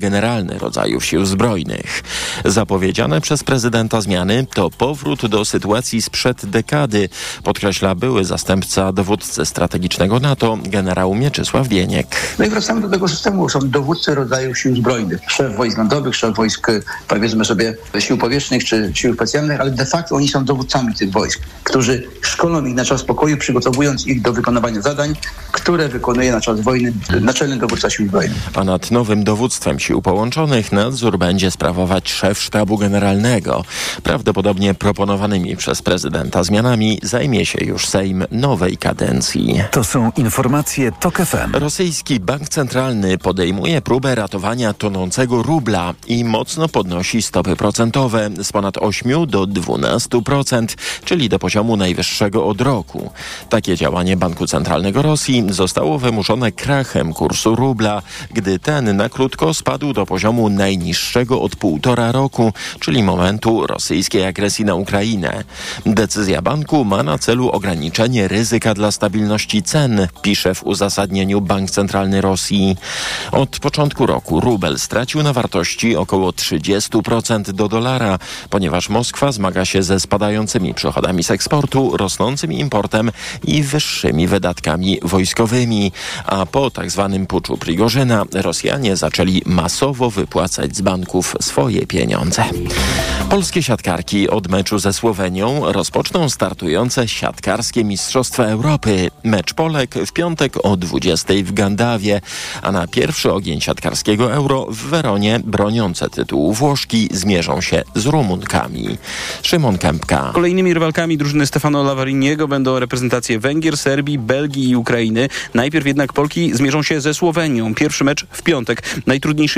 generalny rodzajów sił zbrojnych. Zapowiedziane przez prezydenta zmiany to powrót do sytuacji sprzed dekady, podkreśla były zastępca dowódcy strategicznego NATO, generał Mieczysław Bieniek. No i wracamy do tego systemu. Są dowódcy rodzajów sił zbrojnych. Szef wojsk lądowych, szef wojsk, powiedzmy sobie, sił powietrznych czy sił specjalnych, ale de facto oni są dowódcami tych wojsk, którzy szkolą ich na czas pokoju, przygotowując ich do wykonywania zadań, które wykonuje na czas wojny naczelny dowódca sił zbrojnych. A nad nowym dowództwem sił połączonych nadzór będzie sprawować szef sztabu generalnego. Prawdopodobnie proponowanymi przez prezydenta zmianami zajmie się już Sejm nowej kadencji. To są informacje TOK FM. Rosyjski Bank Centralny podejmuje próbę ratowania tonącego rubla i mocno podnosi stopy procentowe z ponad 8 do 12%, czyli do poziomu najwyższego od roku. Takie działanie Banku Centralnego Rosji zostało wymuszone krachem kursu rubla, gdy ten na krótko spadł do poziomu najniższego od półtora roku, czyli momentu rosyjskiej agresji na Ukrainę. Decyzja banku ma na celu ograniczenie ryzyka dla stabilności cen, pisze w uzasadnieniu Bank Centralny Rosji. Od początku roku rubel stracił na wartości około 30% do dolara, ponieważ Moskwa zmaga się ze spadającymi przychodami z eksportu, rosnącym importem i wyższymi wydatkami wojskowymi. A po tak zwanym puczu Prigorzyna Rosjanie zaczęli masowo wypłacać z banków swoje pieniądze. Polskie siatkarki od meczu ze Słowenią rozpoczną startujące siatkarskie Mistrzostwa Europy. Mecz Polek w piątek o 20 w Gandawie, a na pierwszy ogień siatkarskiego Euro w Weronie broniące tytułu Włoszki zmierzą się z Rumunkami. Szymon Kępka. Kolejnymi rywalkami drużyny Stefano Lavariniego będą reprezentacje Węgier, Serbii, Belgii i Ukrainy. Najpierw jednak Polki zmierzą się ze Słowenią. Pierwszy mecz w piątek.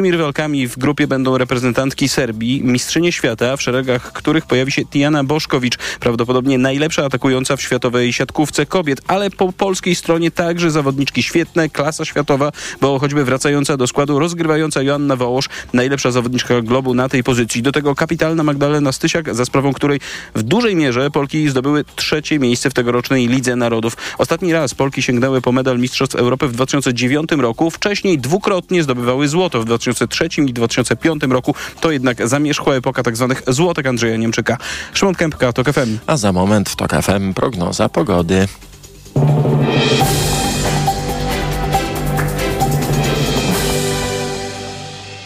Najtrudniejszymi rywalkami w grupie będą reprezentantki Serbii, mistrzynie świata, w szeregach których pojawi się Tiana Boszkowicz, prawdopodobnie najlepsza atakująca w światowej siatkówce kobiet, ale po polskiej stronie także zawodniczki świetne, klasa światowa, bo choćby wracająca do składu rozgrywająca Joanna Wołosz, najlepsza zawodniczka globu na tej pozycji. Do tego kapitalna Magdalena Stysiak, za sprawą której w dużej mierze Polki zdobyły trzecie miejsce w tegorocznej Lidze Narodów. Ostatni raz Polki sięgnęły po medal Mistrzostw Europy w 2009 roku. Wcześniej dwukrotnie zdobywały złoto w 2003 i 2005 roku. To jednak zamierzchła epoka tzw. Tak złotek Andrzeja Niemczyka. Szymon Kępka, TOK FM. A za moment w TOK FM prognoza pogody.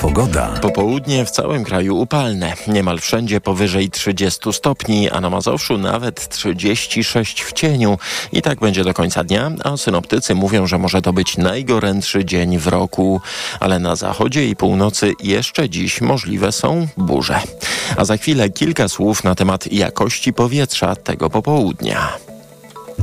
Pogoda. Popołudnie w całym kraju upalne. Niemal wszędzie powyżej 30 stopni, a na Mazowszu nawet 36 w cieniu. I tak będzie do końca dnia, a synoptycy mówią, że może to być najgorętszy dzień w roku. Ale na zachodzie i północy jeszcze dziś możliwe są burze. A za chwilę kilka słów na temat jakości powietrza tego popołudnia.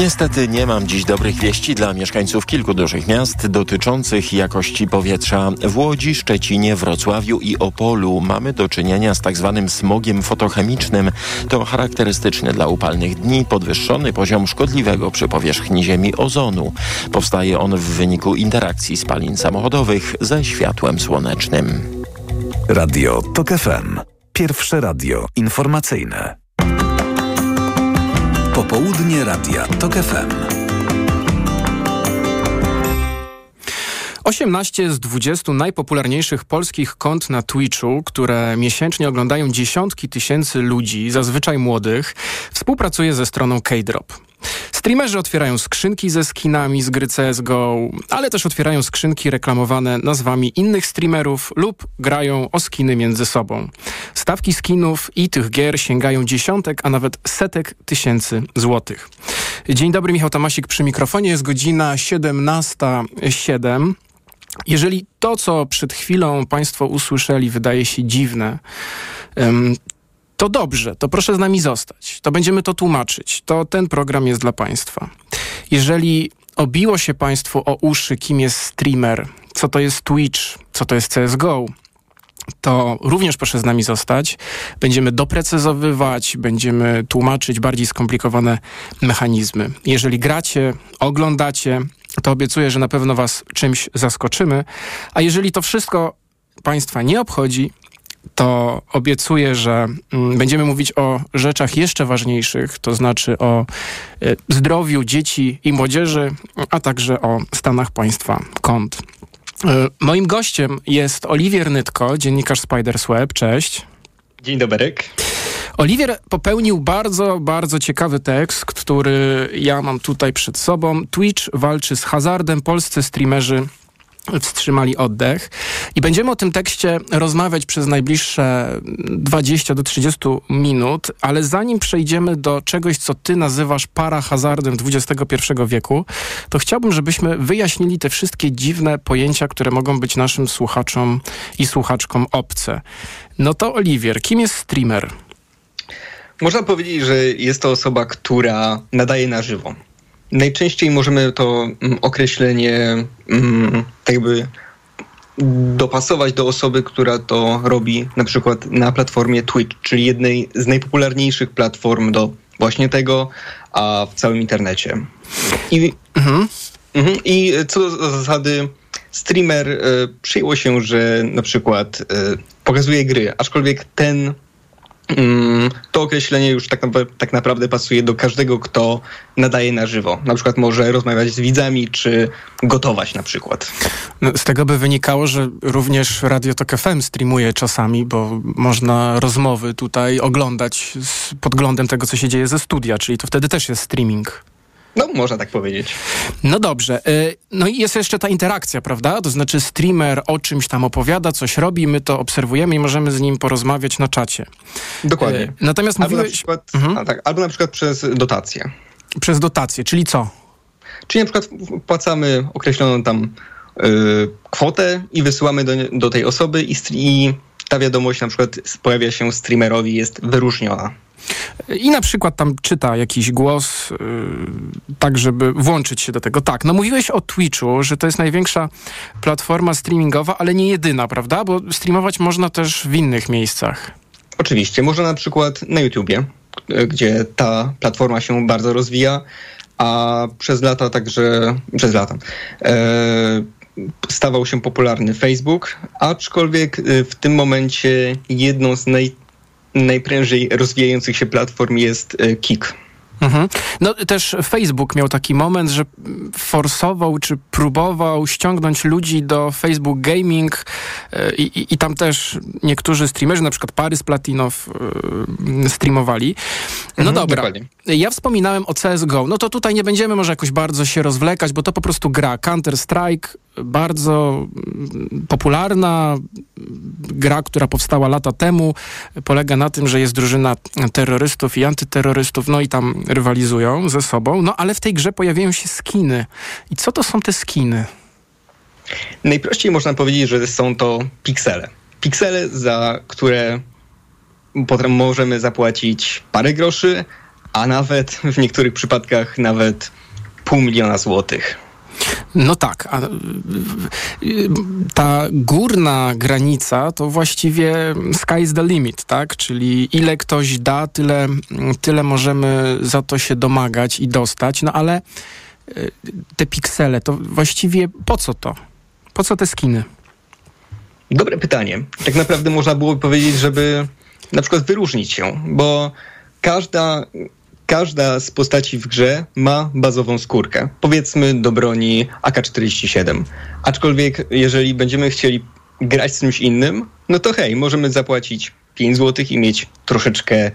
Niestety nie mam dziś dobrych wieści dla mieszkańców kilku dużych miast dotyczących jakości powietrza. W Łodzi, Szczecinie, Wrocławiu i Opolu mamy do czynienia z tak zwanym smogiem fotochemicznym. To charakterystyczny dla upalnych dni podwyższony poziom szkodliwego przy powierzchni Ziemi ozonu. Powstaje on w wyniku interakcji spalin samochodowych ze światłem słonecznym. Radio TOK FM. Pierwsze radio informacyjne. Popołudnie Radia TOK FM. 18 z 20 najpopularniejszych polskich kont na Twitchu, które miesięcznie oglądają dziesiątki tysięcy ludzi, zazwyczaj młodych, współpracuje ze stroną K-Drop. Streamerzy otwierają skrzynki ze skinami z gry CSGO, ale też otwierają skrzynki reklamowane nazwami innych streamerów lub grają o skiny między sobą. Stawki skinów i tych gier sięgają dziesiątek, a nawet setek tysięcy złotych. Dzień dobry, Michał Tamasik przy mikrofonie. Jest godzina 17.07. Jeżeli to, co przed chwilą Państwo usłyszeli, wydaje się dziwne, to dobrze, to proszę z nami zostać. To będziemy to tłumaczyć. To ten program jest dla Państwa. Jeżeli obiło się Państwu o uszy, kim jest streamer, co to jest Twitch, co to jest CSGO, to również proszę z nami zostać. Będziemy doprecyzowywać, będziemy tłumaczyć bardziej skomplikowane mechanizmy. Jeżeli gracie, oglądacie, to obiecuję, że na pewno Was czymś zaskoczymy. A jeżeli to wszystko Państwa nie obchodzi, to obiecuję, że mm, będziemy mówić o rzeczach jeszcze ważniejszych, to znaczy o y, zdrowiu dzieci i młodzieży, a także o stanach państwa kont. Y, moim gościem jest Oliwier Nytko, dziennikarz Spiders Web. Cześć. Dzień dobry. Oliwier popełnił bardzo, bardzo ciekawy tekst, który ja mam tutaj przed sobą. Twitch walczy z hazardem, polscy streamerzy wstrzymali oddech. I będziemy o tym tekście rozmawiać przez najbliższe 20 do 30 minut, ale zanim przejdziemy do czegoś, co ty nazywasz parahazardem XXI wieku, to chciałbym, żebyśmy wyjaśnili te wszystkie dziwne pojęcia, które mogą być naszym słuchaczom i słuchaczkom obce. No to Oliwier, kim jest streamer? Można powiedzieć, że jest to osoba, która nadaje na żywo. Najczęściej możemy to mm, określenie mm, tak jakby dopasować do osoby, która to robi na przykład na platformie Twitch, czyli jednej z najpopularniejszych platform do właśnie tego, a w całym internecie. I, mhm. Mhm, i co do zasady, streamer y, przyjęło się, że na przykład y, pokazuje gry, aczkolwiek ten to określenie już tak, tak, naprawdę pasuje do każdego, kto nadaje na żywo. Na przykład może rozmawiać z widzami, czy gotować na przykład. No, z tego by wynikało, że również Radio Tok FM streamuje czasami, bo można rozmowy tutaj oglądać z podglądem tego, co się dzieje ze studia, czyli to wtedy też jest streaming. No, można tak powiedzieć. No dobrze. Y, no i jest jeszcze ta interakcja, prawda? To znaczy streamer o czymś tam opowiada, coś robi, my to obserwujemy i możemy z nim porozmawiać na czacie. Dokładnie. Y, natomiast albo mówiłeś... Na przykład, mhm. tak, albo na przykład przez dotację. Przez dotację, czyli co? Czyli na przykład płacamy określoną tam y, kwotę i wysyłamy do, do tej osoby i, i ta wiadomość na przykład pojawia się streamerowi, jest wyróżniona. I na przykład tam czyta jakiś głos, yy, tak żeby włączyć się do tego. Tak, no mówiłeś o Twitchu, że to jest największa platforma streamingowa, ale nie jedyna, prawda? Bo streamować można też w innych miejscach. Oczywiście, można na przykład na YouTubie, gdzie ta platforma się bardzo rozwija, a przez lata także, przez lata, e, stawał się popularny Facebook, aczkolwiek w tym momencie jedną z naj, najprężej rozwijających się platform jest e, Kik. Mhm. No też Facebook miał taki moment, że forsował czy próbował ściągnąć ludzi do Facebook Gaming e, i, i, i tam też niektórzy streamerzy, na przykład Parys Platinow e, streamowali. No mhm, dobra. Dokładnie. Ja wspominałem o CSGO. No to tutaj nie będziemy może jakoś bardzo się rozwlekać, bo to po prostu gra. Counter-Strike, bardzo mm, popularna gra, która powstała lata temu. Polega na tym, że jest drużyna terrorystów i antyterrorystów, no i tam rywalizują ze sobą. No ale w tej grze pojawiają się skiny. I co to są te skiny? Najprościej można powiedzieć, że są to piksele. Piksele, za które potem możemy zapłacić parę groszy, a nawet w niektórych przypadkach nawet pół miliona złotych. No tak, a ta górna granica to właściwie sky is the limit, tak? Czyli ile ktoś da, tyle, tyle możemy za to się domagać i dostać, no ale e, te piksele, to właściwie po co to? Po co te skiny? Dobre pytanie. Tak naprawdę można byłoby powiedzieć, żeby na przykład wyróżnić się, bo każda każda z postaci w grze ma bazową skórkę. Powiedzmy do broni AK-47. Aczkolwiek jeżeli będziemy chcieli grać z czymś innym, no to hej, możemy zapłacić 5 zł i mieć troszeczkę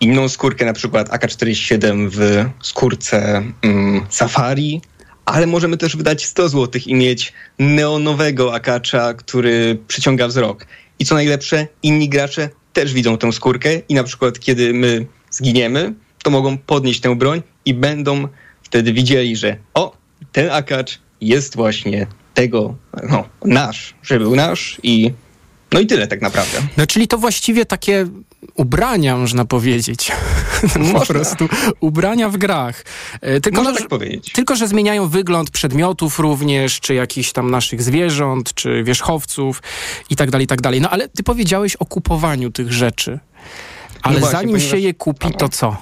inną skórkę, na przykład AK-47 w skórce mm, Safari, ale możemy też wydać 100 zł i mieć neonowego akacza, który przyciąga wzrok. I co najlepsze, inni gracze też widzą tę skórkę i na przykład kiedy my zginiemy, to mogą podnieść tę broń i będą wtedy widzieli, że o, ten akacz jest właśnie tego, no, nasz, że był nasz i no i tyle tak naprawdę. No czyli to właściwie takie ubrania, można powiedzieć. Można. po prostu ubrania w grach. E, Tylko, Można no, tak powiedzieć. tylko, że zmieniają wygląd przedmiotów również, czy jakichś tam naszych zwierząt, czy wierzchowców i tak dalej, i tak dalej. No ale ty powiedziałeś o kupowaniu tych rzeczy. Ale właśnie, zanim się ponieważ- je kupi, to co?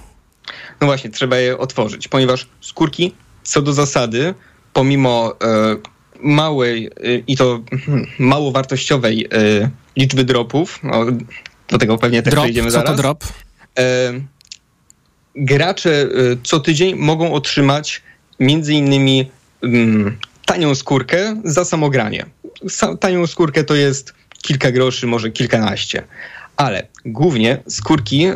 No właśnie, trzeba je otworzyć, ponieważ skórki co do zasady, pomimo e, małej e, i to hmm, mało wartościowej e, liczby dropów, no, do tego pewnie też Drop, przejdziemy co zaraz, to drop? gracze co tydzień mogą otrzymać między innymi mm, tanią skórkę za samogranie. Sa, tanią skórkę to jest kilka groszy, może kilkanaście. Ale głównie skórki e,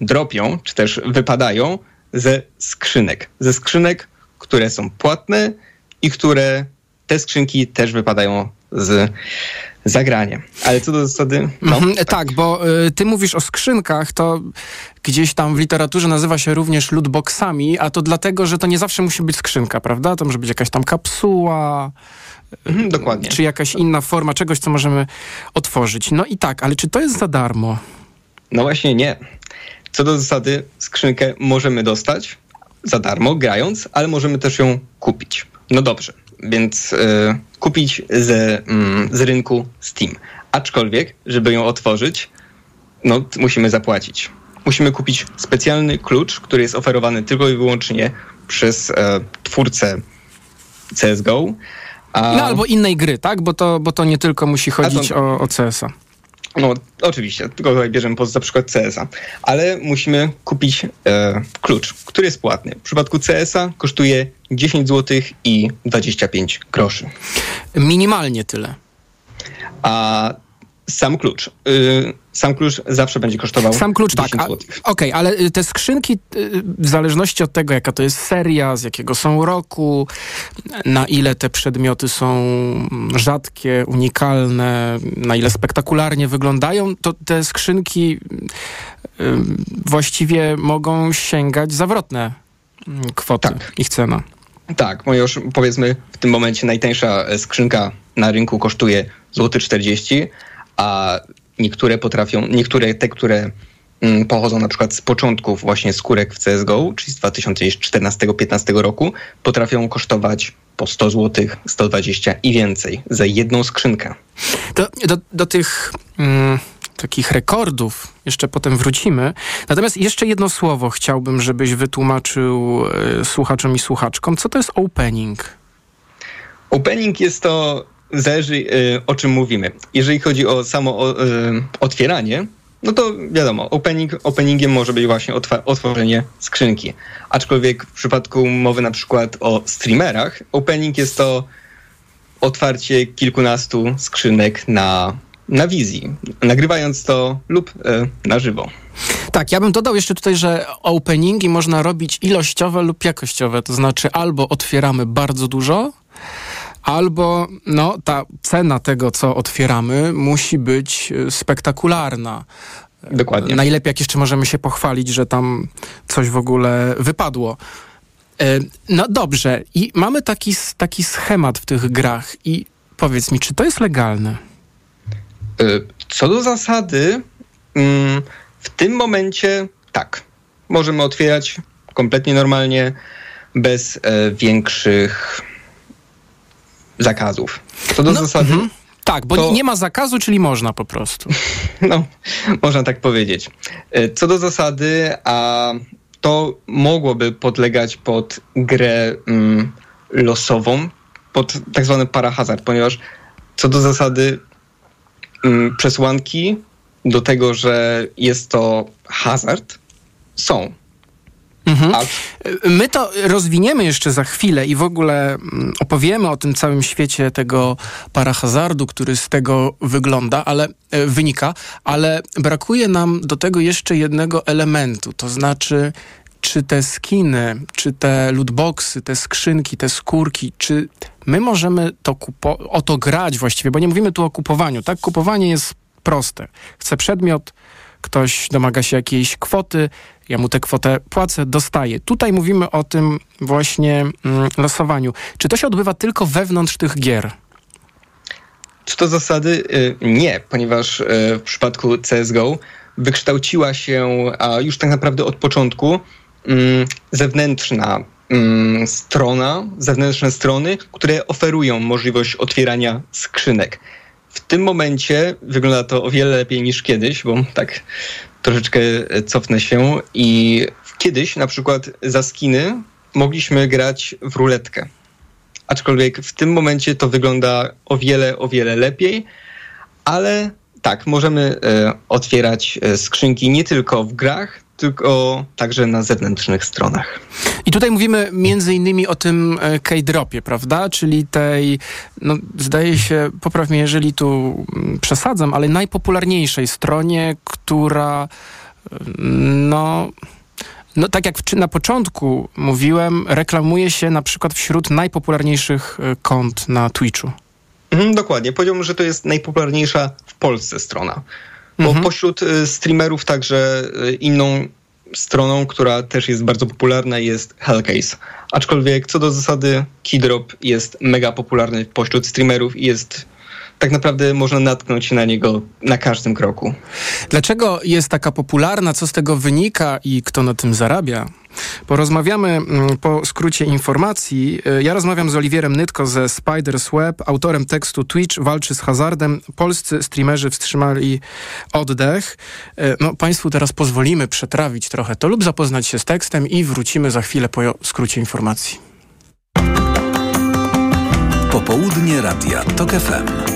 dropią, czy też wypadają ze skrzynek. Ze skrzynek, które są płatne i które te skrzynki też wypadają z zagrania. Ale co do zasady... No, Mhm, tak, bo y, ty mówisz o skrzynkach, to gdzieś tam w literaturze nazywa się również lootboxami, a to dlatego, że to nie zawsze musi być skrzynka, prawda? To może być jakaś tam kapsuła, mhm, dokładnie. czy jakaś inna forma czegoś, co możemy otworzyć. No i tak, ale czy to jest za darmo? No właśnie nie. Co do zasady, skrzynkę możemy dostać za darmo, grając, ale możemy też ją kupić. No dobrze, więc e, kupić ze, mm, z rynku Steam. Aczkolwiek, żeby ją otworzyć, no musimy zapłacić. Musimy kupić specjalny klucz, który jest oferowany tylko i wyłącznie przez e, twórcę CSGO. A... No albo innej gry, tak? Bo to, bo to nie tylko musi chodzić to- o, o CS-a. No, oczywiście, tylko bierzemy poza przykład CS-a, ale musimy kupić e, klucz, który jest płatny. W przypadku CS-a kosztuje 10 zł i 25 groszy. Minimalnie tyle. A sam klucz, y, sam klucz zawsze będzie kosztował Sam klucz 10 tak. zł. Okej, ale y, te skrzynki, y, w zależności od tego, jaka to jest seria, z jakiego są roku, na ile te przedmioty są rzadkie, unikalne, na ile spektakularnie wyglądają, to te skrzynki właściwie mogą sięgać zawrotne mm, kwoty, Tak. ich cena. Tak, ponieważ powiedzmy w tym momencie najtańsza e, skrzynka na rynku kosztuje złoty 40, a niektóre potrafią, niektóre te, które mm, pochodzą na przykład z początków właśnie skórek w CSGO, czyli z 2014-15 roku, potrafią kosztować po 100 zł, 120 i więcej za jedną skrzynkę. Do, do, do tych mm, takich rekordów jeszcze potem wrócimy. Natomiast jeszcze jedno słowo chciałbym, żebyś wytłumaczył e, słuchaczom i słuchaczkom. Co to jest opening? Opening jest to, zależy y, o czym mówimy. Jeżeli chodzi o samo y, otwieranie, no to wiadomo, opening, openingiem może być właśnie otworzenie skrzynki. Aczkolwiek w przypadku mowy na przykład o streamerach, opening jest to otwarcie kilkunastu skrzynek na, na wizji, nagrywając to lub y, na żywo. Tak, ja bym dodał jeszcze tutaj, że openingi można robić ilościowe lub jakościowe. To znaczy albo otwieramy bardzo dużo, albo no, ta cena tego, co otwieramy, musi być e, spektakularna. Dokładnie. Najlepiej, jak jeszcze możemy się pochwalić, że tam coś w ogóle wypadło. E, No dobrze, i mamy taki, taki schemat w tych grach. I powiedz mi, czy to jest legalne? Co do zasady, mm, w tym momencie tak. Możemy otwierać kompletnie normalnie, bez e, większych zakazów. Co do No, zasady, mhm. Tak, bo To- nie ma zakazu, czyli można po prostu. no, można tak powiedzieć. E, Co do zasady, a to mogłoby podlegać pod grę mm, losową, pod tak zwany parahazard, ponieważ co do zasady mm, przesłanki do tego, że jest to hazard, są. Mhm. A My to rozwiniemy jeszcze za chwilę i w ogóle mm, opowiemy o tym całym świecie tego parahazardu, który z tego wygląda, ale e, wynika, ale brakuje nam do tego jeszcze jednego elementu, to znaczy czy te skiny, czy te lootboxy, te skrzynki, te skórki, czy my możemy to kupo- o to grać właściwie, bo nie mówimy tu o kupowaniu, tak? Kupowanie jest proste. Chcę przedmiot, ktoś domaga się jakiejś kwoty, ja mu tę kwotę płacę, dostaję. Tutaj mówimy o tym właśnie mm, losowaniu. Czy to się odbywa tylko wewnątrz tych gier? Co do zasady y, nie, ponieważ y, w przypadku CSGO wykształciła się już tak naprawdę od początku mm, zewnętrzna mm, strona, zewnętrzne strony, które oferują możliwość otwierania skrzynek. W tym momencie wygląda to o wiele lepiej niż kiedyś, bo tak troszeczkę cofnę się i kiedyś na przykład za skiny mogliśmy grać w ruletkę. Aczkolwiek w tym momencie to wygląda o wiele, o wiele lepiej, ale tak, możemy e, otwierać e, skrzynki nie tylko w grach, tylko także na zewnętrznych stronach. I tutaj mówimy między innymi o tym e, K-dropie, prawda? Czyli tej, no zdaje się, popraw mnie, jeżeli tu mm, przesadzam, ale najpopularniejszej stronie, która no... No tak jak na początku mówiłem, reklamuje się na przykład wśród najpopularniejszych kont na Twitchu. Mhm, dokładnie. Powiedziałbym, że to jest najpopularniejsza w Polsce strona. Bo mhm. pośród y, streamerów także y, inną stroną, która też jest bardzo popularna jest Hellcase. Aczkolwiek co do zasady Keydrop jest mega popularny pośród streamerów i jest tak naprawdę można natknąć się na niego na każdym kroku. Dlaczego jest taka popularna? Co z tego wynika i kto na tym zarabia? Porozmawiamy mm, po skrócie informacji. E, ja rozmawiam z Oliwierem Nytko ze Spider's Web, autorem tekstu Twitch walczy z hazardem. Polscy streamerzy wstrzymali oddech. E, no, państwu teraz pozwolimy przetrawić trochę to lub zapoznać się z tekstem i wrócimy za chwilę po skrócie informacji. Popołudnie Radia TOK FM.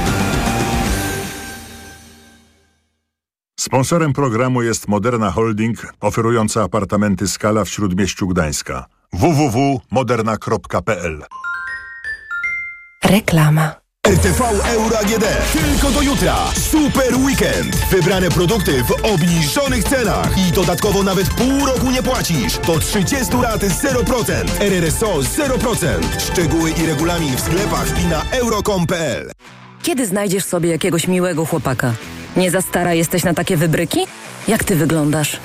Sponsorem programu jest Moderna Holding, oferująca apartamenty Skala w Śródmieściu Gdańska. www.moderna.pl Reklama. RTV Euro AGD. Tylko do jutra. Super weekend. Wybrane produkty w obniżonych cenach. I dodatkowo nawet pół roku nie płacisz. Do 30 lat 0%. RRSO 0%. Szczegóły i regulamin w sklepach i na euro.com.pl Kiedy znajdziesz sobie jakiegoś miłego chłopaka? Nie za stara jesteś na takie wybryki? Jak ty wyglądasz?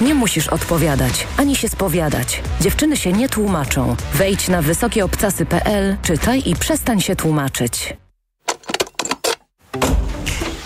Nie musisz odpowiadać, ani się spowiadać. Dziewczyny się nie tłumaczą. Wejdź na wysokieobcasy.pl, czytaj i przestań się tłumaczyć.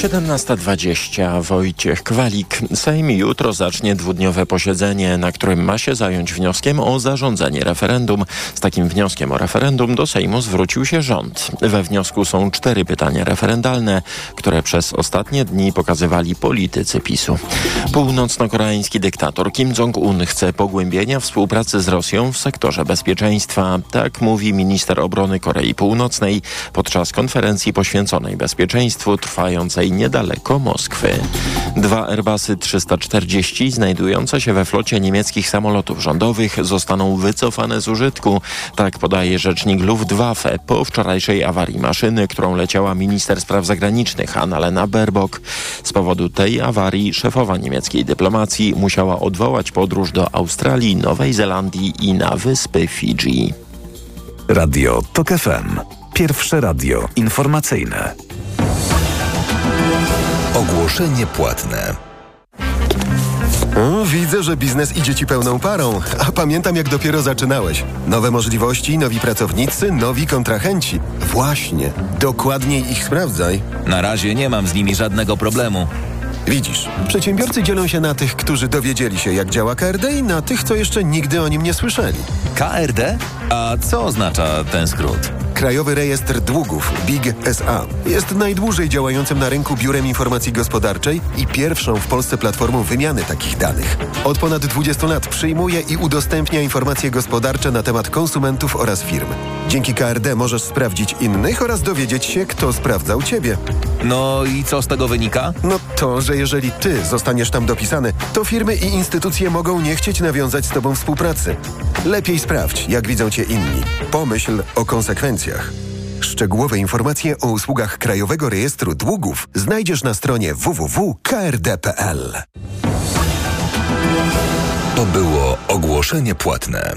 17.20 Wojciech Kwalik. Sejm jutro zacznie dwudniowe posiedzenie, na którym ma się zająć wnioskiem o zarządzenie referendum. Z takim wnioskiem o referendum do Sejmu zwrócił się rząd. We wniosku są cztery pytania referendalne, które przez ostatnie dni pokazywali politycy PiSu. Północno-koreański dyktator Kim Jong-un chce pogłębienia współpracy z Rosją w sektorze bezpieczeństwa. Tak mówi minister obrony Korei Północnej podczas konferencji poświęconej bezpieczeństwu trwającej niedaleko Moskwy. Dwa Airbusy 340 znajdujące się we flocie niemieckich samolotów rządowych zostaną wycofane z użytku. Tak podaje rzecznik Luftwaffe po wczorajszej awarii maszyny, którą leciała minister spraw zagranicznych Annalena Baerbock. Z powodu tej awarii szefowa niemieckiej dyplomacji musiała odwołać podróż do Australii, Nowej Zelandii i na wyspy Fidżi. Radio TOK FM. Pierwsze radio informacyjne. Ogłoszenie płatne. O, widzę, że biznes idzie ci pełną parą, a pamiętam jak dopiero zaczynałeś. Nowe możliwości, nowi pracownicy, nowi kontrahenci. Właśnie, dokładniej ich sprawdzaj. Na razie nie mam z nimi żadnego problemu. Widzisz, przedsiębiorcy dzielą się na tych, którzy dowiedzieli się, jak działa KRD i na tych, co jeszcze nigdy o nim nie słyszeli. KRD? A co oznacza ten skrót? Krajowy Rejestr Długów, BIG SA, jest najdłużej działającym na rynku biurem informacji gospodarczej i pierwszą w Polsce platformą wymiany takich danych. Od ponad 20 lat przyjmuje i udostępnia informacje gospodarcze na temat konsumentów oraz firm. Dzięki KRD możesz sprawdzić innych oraz dowiedzieć się, kto sprawdzał ciebie. No i co z tego wynika? No to, że jeżeli ty zostaniesz tam dopisany, to firmy i instytucje mogą nie chcieć nawiązać z tobą współpracy. Lepiej sprawdź, jak widzą cię inni. Pomyśl o konsekwencjach. Szczegółowe informacje o usługach Krajowego Rejestru Długów znajdziesz na stronie www.krd.pl. To było ogłoszenie płatne.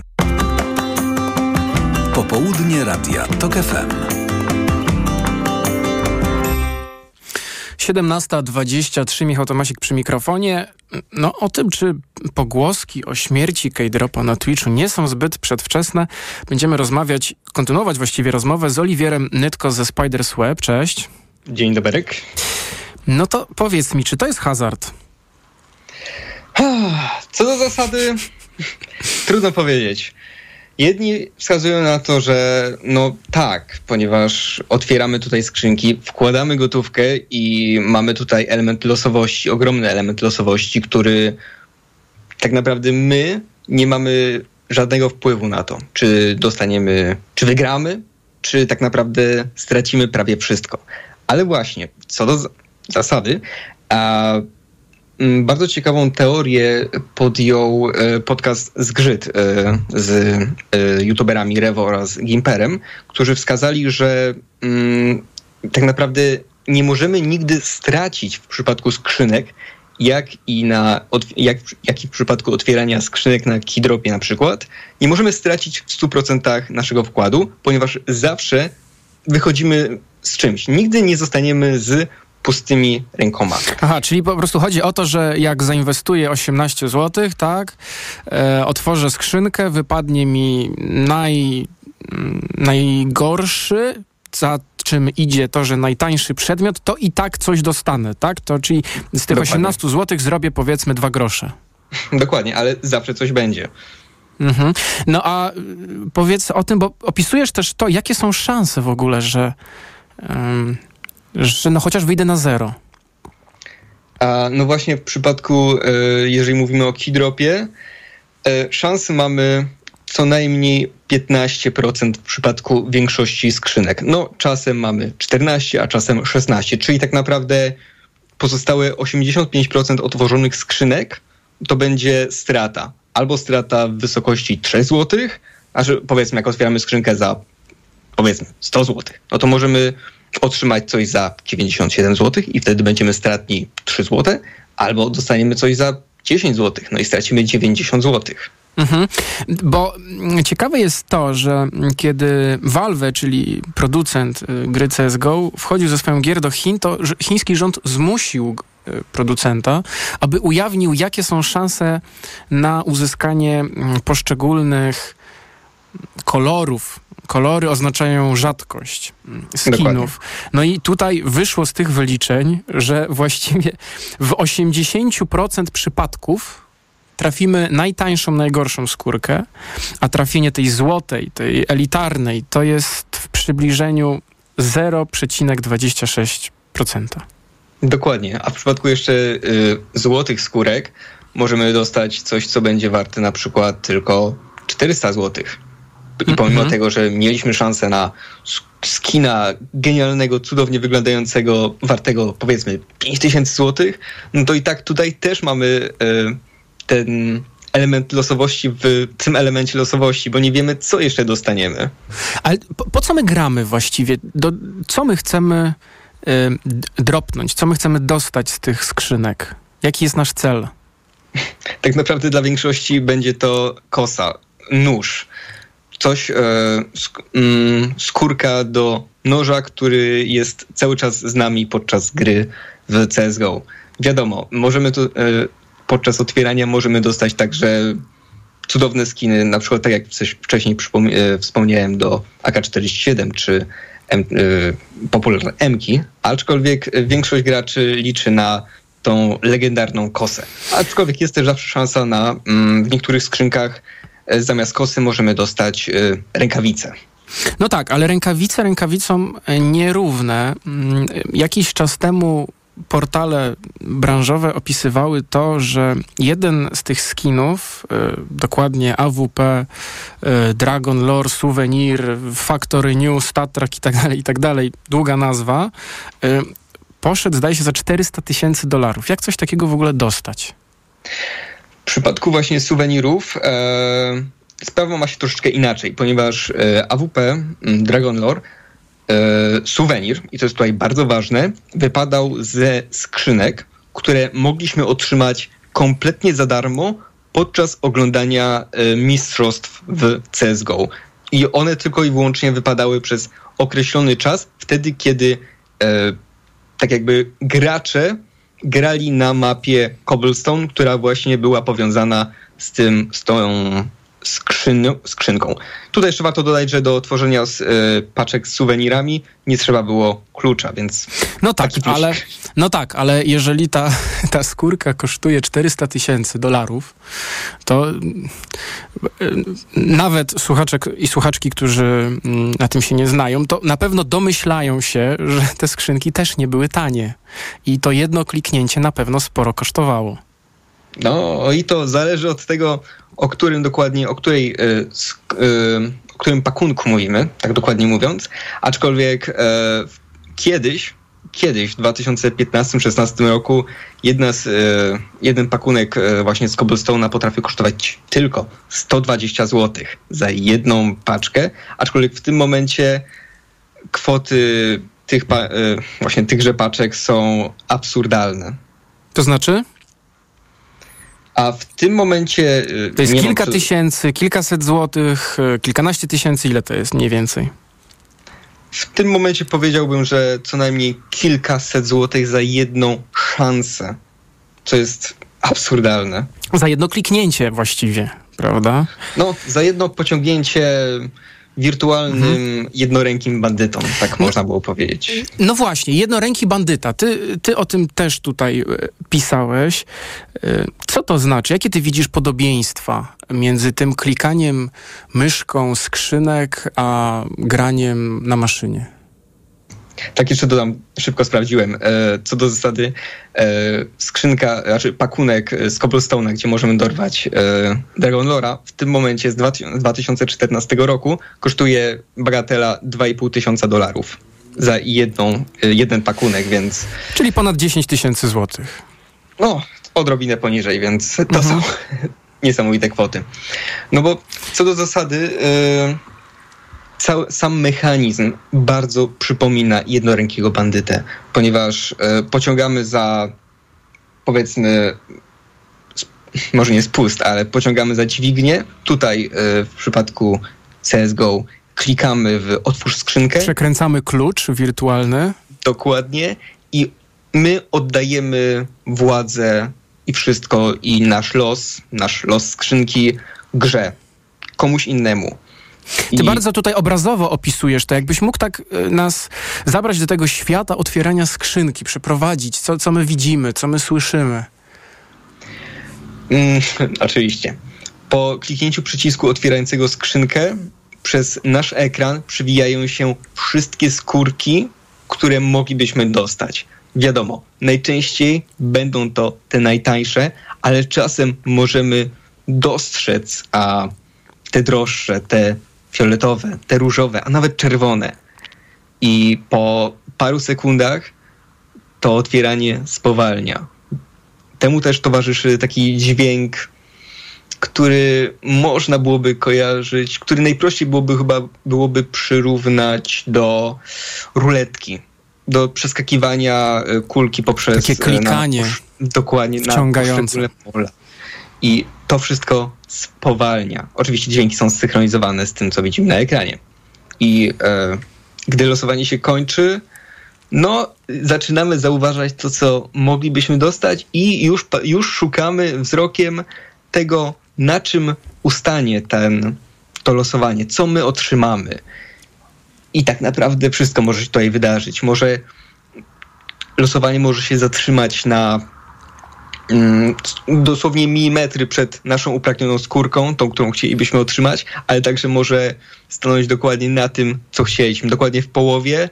Popołudnie Radia TOK FM. 17.23, Michał Tomasik przy mikrofonie. No o tym, czy pogłoski o śmierci K-Dropa na Twitchu nie są zbyt przedwczesne, będziemy rozmawiać, kontynuować właściwie rozmowę z Oliwierem Nytko ze Spiders Web. Cześć. Dzień dobry. No to powiedz mi, czy to jest hazard? Co do zasady, trudno powiedzieć. Jedni wskazują na to, że no tak, ponieważ otwieramy tutaj skrzynki, wkładamy gotówkę i mamy tutaj element losowości, ogromny element losowości, który tak naprawdę my nie mamy żadnego wpływu na to, czy dostaniemy, czy wygramy, czy tak naprawdę stracimy prawie wszystko. Ale właśnie, co do zasady, a bardzo ciekawą teorię podjął e, podcast Zgrzyt e, z e, youtuberami Rewo oraz Gimperem, którzy wskazali, że mm, tak naprawdę nie możemy nigdy stracić w przypadku skrzynek, jak i, na, jak, jak i w przypadku otwierania skrzynek na Kidropie na przykład, nie możemy stracić w 100% naszego wkładu, ponieważ zawsze wychodzimy z czymś. Nigdy nie zostaniemy z pustymi rękoma. Aha, czyli po prostu chodzi o to, że jak zainwestuję 18 zł, tak, e, otworzę skrzynkę, wypadnie mi naj, najgorszy, za czym idzie to, że najtańszy przedmiot, to i tak coś dostanę, tak? To czyli z tych Dokładnie. 18 zł zrobię powiedzmy dwa grosze. Dokładnie, ale zawsze coś będzie. Mhm. No a y, powiedz o tym, bo opisujesz też to, jakie są szanse w ogóle, że um, że no chociaż wyjdę na zero. A no właśnie w przypadku, e, jeżeli mówimy o keydropie, e, szansy mamy co najmniej 15% w przypadku większości skrzynek. No czasem mamy 14, a czasem 16, czyli tak naprawdę pozostałe 85% otworzonych skrzynek to będzie strata. Albo strata w wysokości 3 zł, a że powiedzmy jak otwieramy skrzynkę za powiedzmy 100 zł, no to możemy otrzymać coś za 97 zł i wtedy będziemy stratni 3 zł, albo dostaniemy coś za 10 zł, no i stracimy 90 zł. Mhm. Bo ciekawe jest to, że kiedy Valve, czyli producent y, gry CSGO, wchodził ze swoją gier do Chin, to chiński rząd zmusił y, producenta, aby ujawnił, jakie są szanse na uzyskanie mm, poszczególnych kolorów kolory oznaczają rzadkość mm, skinów. Dokładnie. No i tutaj wyszło z tych wyliczeń, że właściwie w 80% przypadków trafimy najtańszą, najgorszą skórkę, a trafienie tej złotej, tej elitarnej, to jest w przybliżeniu 0,26%. Dokładnie, a w przypadku jeszcze y, złotych skórek możemy dostać coś, co będzie warte na przykład tylko 400 złotych. I pomimo mm -hmm. tego, że mieliśmy szansę na skina genialnego, cudownie wyglądającego, wartego powiedzmy 5000 złotych, no to i tak tutaj też mamy y, ten element losowości w tym elemencie losowości, bo nie wiemy, co jeszcze dostaniemy. Ale po, po co my gramy właściwie? Do, co my chcemy y, dropnąć? Co my chcemy dostać z tych skrzynek? Jaki jest nasz cel? tak naprawdę dla większości będzie to kosa, nóż coś, e, mm, skórka do noża, który jest cały czas z nami podczas gry w CSGO. Wiadomo, możemy e, podczas otwierania możemy dostać także cudowne skiny, na przykład tak jak wcześniej e, wspomniałem do AK-47 czy M, popularne M-ki, aczkolwiek większość graczy liczy na tą legendarną kosę. Aczkolwiek jest też zawsze szansa na, mm, w niektórych skrzynkach zamiast kosy możemy dostać e, rękawice. No tak, ale rękawice rękawicom nierówne. Mm, Jakiś czas temu portale branżowe opisywały to, że jeden z tych skinów, dokładnie AWP, Dragon Lore, Souvenir, Factory New, Statrak i tak dalej, i tak dalej, długa nazwa, poszedł zdaje się za 400 tysięcy dolarów. Jak coś takiego w ogóle dostać? W przypadku właśnie suwenirów e, sprawa ma się troszeczkę inaczej, ponieważ e, AWP, m, Dragon Lore, e, suwenir, i to jest tutaj bardzo ważne, wypadał ze skrzynek, które mogliśmy otrzymać kompletnie za darmo podczas oglądania e, mistrzostw w CSGO. I one tylko i wyłącznie wypadały przez określony czas, wtedy kiedy e, tak jakby gracze grali na mapie Cobblestone, która właśnie była powiązana z tym, z tą skrzyn, skrzynką. Tutaj jeszcze warto dodać, że do tworzenia z, y, paczek z suwenirami nie trzeba było klucza, więc... No tak, ale, no tak, ale jeżeli ta, ta skórka kosztuje 400 tysięcy dolarów, to y, nawet słuchaczek i słuchaczki, którzy mm, na tym się nie znają, to na pewno domyślają się, że te skrzynki też nie były tanie. I to jedno kliknięcie na pewno sporo kosztowało. No i to zależy od tego, o którym dokładnie, o której, sk- y, o którym pakunku mówimy, tak dokładnie mówiąc. Aczkolwiek e, kiedyś, kiedyś w 2015-16 roku jedna z, e, jeden pakunek e, właśnie z Cobblestone'a potrafił kosztować tylko 120 zł za jedną paczkę, aczkolwiek w tym momencie kwoty tych e, właśnie tychże paczek są absurdalne. To znaczy? A w tym momencie. y, To jest mam kilka przy- tysięcy, kilkaset złotych, y, kilkanaście tysięcy, ile to jest mniej więcej? W tym momencie powiedziałbym, że co najmniej kilkaset złotych za jedną szansę. Co jest absurdalne. Za jedno kliknięcie właściwie, prawda? No, za jedno pociągnięcie wirtualnym Mhm. jednorękim bandytą, tak można było powiedzieć. No właśnie, jednoręki bandyta. Ty, ty o tym też tutaj e, pisałeś. E, Co to znaczy? Jakie ty widzisz podobieństwa między tym klikaniem myszką skrzynek, a graniem na maszynie? Tak jeszcze dodam, szybko sprawdziłem. E, co do zasady, e, skrzynka, znaczy pakunek z Cobblestone'a, gdzie możemy dorwać e, Dragon Lora, w tym momencie z 2000 2014 roku kosztuje bagatela 2,5 tysiąca dolarów za jedną, jeden pakunek, więc Czyli ponad 10 tysięcy złotych. no, odrobinę poniżej, więc to są niesamowite kwoty. No bo co do zasady, e, cały, sam mechanizm bardzo przypomina jednorękiego bandytę, ponieważ e, pociągamy za powiedzmy może nie spust, ale pociągamy za dźwignię. Tutaj e, w przypadku CSGO klikamy w otwórz skrzynkę. Przekręcamy klucz wirtualny. Dokładnie. I my oddajemy władzę i wszystko, i nasz los, nasz los skrzynki grze. Komuś innemu. Ty I- bardzo tutaj obrazowo opisujesz to, jakbyś mógł tak e, nas zabrać do tego świata otwierania skrzynki, przyprowadzić, co, co my widzimy, co my słyszymy. Mm, oczywiście. Po kliknięciu przycisku otwierającego skrzynkę przez nasz ekran przywijają się wszystkie skórki, które moglibyśmy dostać. Wiadomo, najczęściej będą to te najtańsze, ale czasem możemy dostrzec a te droższe, te fioletowe, te różowe, a nawet czerwone. I po paru sekundach to otwieranie spowalnia. Temu też towarzyszy taki dźwięk, który można byłoby kojarzyć, który najprościej byłoby chyba byłoby przyrównać do ruletki, do przeskakiwania e, kulki poprzez Takie e, na klikanie. posz- dokładnie na poszczególne pola. I to wszystko spowalnia. Oczywiście dźwięki są zsynchronizowane z tym, co widzimy na ekranie. I e, gdy losowanie się kończy, no, zaczynamy zauważać to, co moglibyśmy dostać, i już, już szukamy wzrokiem tego, na czym ustanie ten, to losowanie, co my otrzymamy. I tak naprawdę wszystko może się tutaj wydarzyć. Może losowanie może się zatrzymać na dosłownie milimetry przed naszą upragnioną skórką, tą, którą chcielibyśmy otrzymać, ale także może stanąć dokładnie na tym, co chcieliśmy, dokładnie w połowie,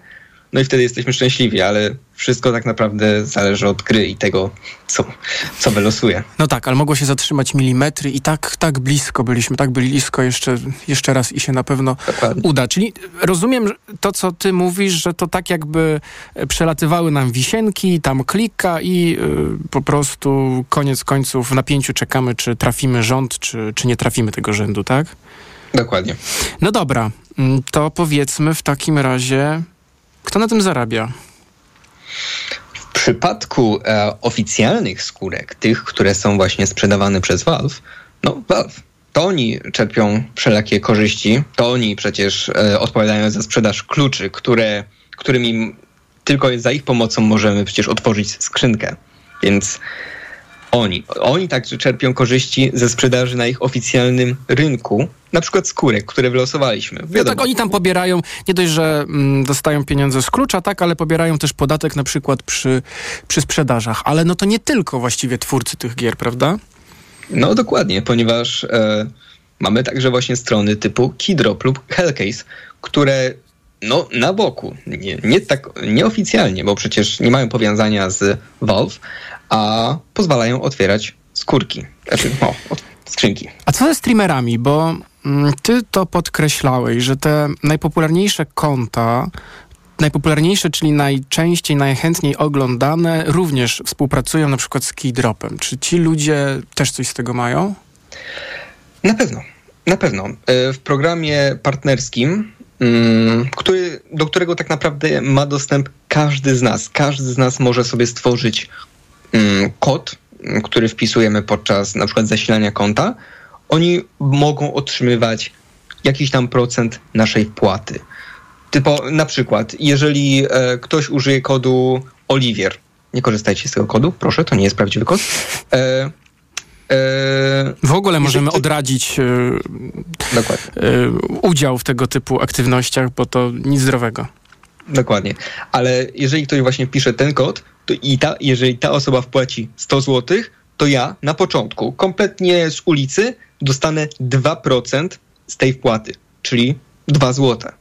no i wtedy jesteśmy szczęśliwi, ale wszystko tak naprawdę zależy od gry i tego, co, co wylosuje. No tak, ale mogło się zatrzymać milimetry i tak, tak blisko byliśmy, tak blisko jeszcze, jeszcze raz i się na pewno Dokładnie. uda. Czyli rozumiem to, co ty mówisz, że to tak jakby przelatywały nam wisienki, tam klika i y, po prostu koniec końców w napięciu czekamy, czy trafimy rząd, czy, czy nie trafimy tego rzędu, tak? Dokładnie. No dobra, mm, to powiedzmy w takim razie, kto na tym zarabia? W przypadku e, oficjalnych skórek, tych, które są właśnie sprzedawane przez Valve, no Valve, to oni czerpią wszelakie korzyści, to oni przecież e, odpowiadają za sprzedaż kluczy, które, którymi tylko za ich pomocą możemy przecież otworzyć skrzynkę. Więc oni. Oni także czerpią korzyści ze sprzedaży na ich oficjalnym rynku, na przykład skórek, które wylosowaliśmy. No tak, oni tam pobierają, nie dość, że mm, dostają pieniądze z klucza, tak, ale pobierają też podatek na przykład przy, przy sprzedażach. Ale no to nie tylko właściwie twórcy tych gier, prawda? No dokładnie, ponieważ e, mamy także właśnie strony typu Keydrop lub Hellcase, które no na boku, nie, nie tak nieoficjalnie, bo przecież nie mają powiązania z Valve, a pozwalają otwierać skórki, znaczy no, skrzynki. A co ze streamerami? Bo mm, ty to podkreślałeś, że te najpopularniejsze konta najpopularniejsze, czyli najczęściej, najchętniej oglądane, również współpracują na przykład z Keydropem. Czy ci ludzie też coś z tego mają? Na pewno. Na pewno. E, w programie partnerskim, mm, który, do którego tak naprawdę ma dostęp każdy z nas. Każdy z nas może sobie stworzyć kod, który wpisujemy podczas na przykład zasilania konta, oni mogą otrzymywać jakiś tam procent naszej wpłaty. Typo, na przykład, jeżeli e, ktoś użyje kodu Olivier, nie korzystajcie z tego kodu, proszę, to nie jest prawdziwy kod. E, e, w ogóle możemy odradzić e, e, udział w tego typu aktywnościach, bo to nic zdrowego. Dokładnie. Ale jeżeli ktoś właśnie pisze ten kod, i ta, jeżeli ta osoba wpłaci 100 zł, to ja na początku, kompletnie z ulicy, dostanę 2% z tej wpłaty, czyli 2 zł.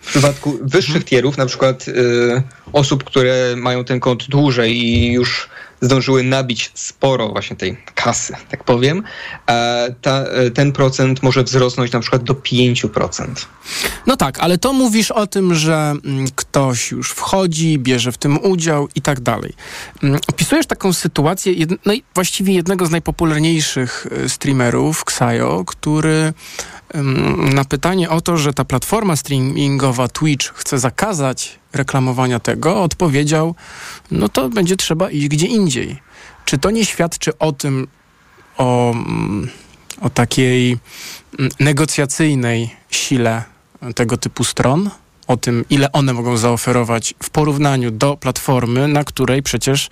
W przypadku wyższych tierów, na przykład y, osób, które mają ten kont dłużej i już zdążyły nabić sporo właśnie tej kasy, tak powiem, ta, ten procent może wzrosnąć na przykład do 5%. No tak, ale to mówisz o tym, że mm, ktoś już wchodzi, bierze w tym udział i tak dalej. Mm, opisujesz taką sytuację, no właściwie jednego z najpopularniejszych y, streamerów, Xayo, który na pytanie o to, że ta platforma streamingowa Twitch chce zakazać reklamowania tego, odpowiedział, no to będzie trzeba iść gdzie indziej. Czy to nie świadczy o tym, o, o takiej negocjacyjnej sile tego typu stron? O tym, ile one mogą zaoferować w porównaniu do platformy, na której przecież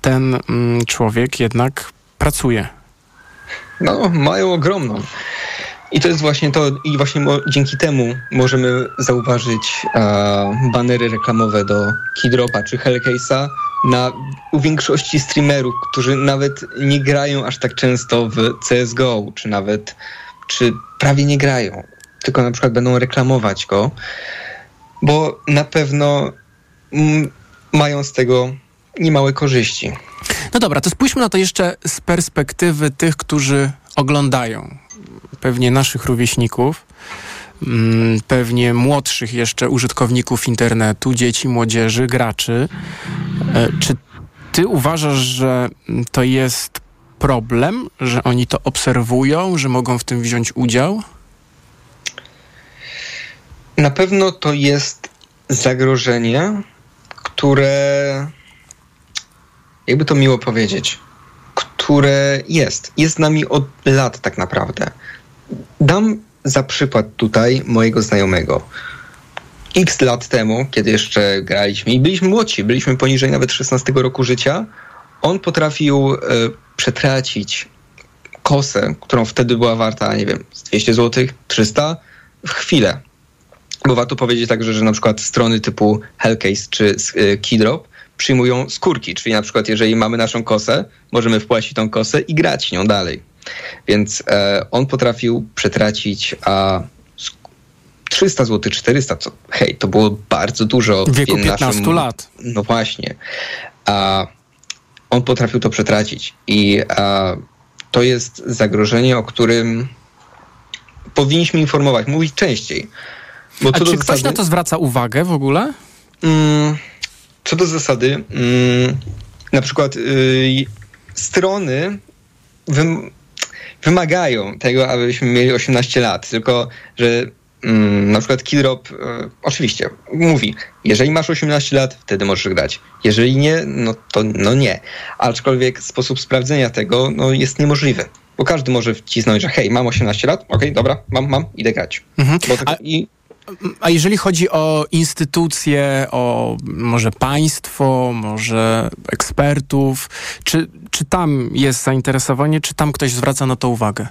ten człowiek jednak pracuje. No, mają ogromną. I to jest właśnie to, i właśnie mo, dzięki temu możemy zauważyć e, banery reklamowe do Keydropa czy Hellcase'a na, u większości streamerów, którzy nawet nie grają aż tak często w CSGO, czy nawet, czy prawie nie grają, tylko na przykład będą reklamować go, bo na pewno m, mają z tego niemałe korzyści. No dobra, to spójrzmy na to jeszcze z perspektywy tych, którzy oglądają pewnie naszych rówieśników, mm, pewnie młodszych jeszcze użytkowników internetu, dzieci, młodzieży, graczy. E, czy ty uważasz, że to jest problem, że oni to obserwują, że mogą w tym wziąć udział? Na pewno to jest zagrożenie, które, jakby to miło powiedzieć, które jest. Jest z nami od lat tak naprawdę. Dam za przykład tutaj mojego znajomego. X lat temu, kiedy jeszcze graliśmy i byliśmy młodsi, byliśmy poniżej nawet 16 roku życia, on potrafił y, przetracić kosę, którą wtedy była warta, nie wiem, z 200 zł, 300 w chwilę. Bo warto powiedzieć także, że na przykład strony typu Hellcase czy y, Keydrop przyjmują skórki, czyli na przykład jeżeli mamy naszą kosę, możemy wpłacić tą kosę i grać nią dalej. Więc e, on potrafił przetracić a, 300 zł, 400, co hej, to było bardzo dużo. W wieku 15 naszym, lat. No właśnie. A on potrafił to przetracić i a, to jest zagrożenie, o którym powinniśmy informować, mówić częściej. Bo A czy zasady, ktoś na to zwraca uwagę w ogóle? Mm, co do zasady, mm, na przykład y, strony wym, wymagają tego, abyśmy mieli 18 lat, tylko że mm, na przykład Kidrop y, oczywiście mówi, jeżeli masz 18 lat, wtedy możesz grać. Jeżeli nie, no to no nie. Aczkolwiek sposób sprawdzenia tego no, jest niemożliwy. Bo każdy może wcisnąć, że hej, mam 18 lat, okej, okay, dobra, mam, mam, idę grać. Mhm. Tak, A... i a jeżeli chodzi o instytucje, o może państwo, może ekspertów, czy, czy tam jest zainteresowanie, czy tam ktoś zwraca na to uwagę?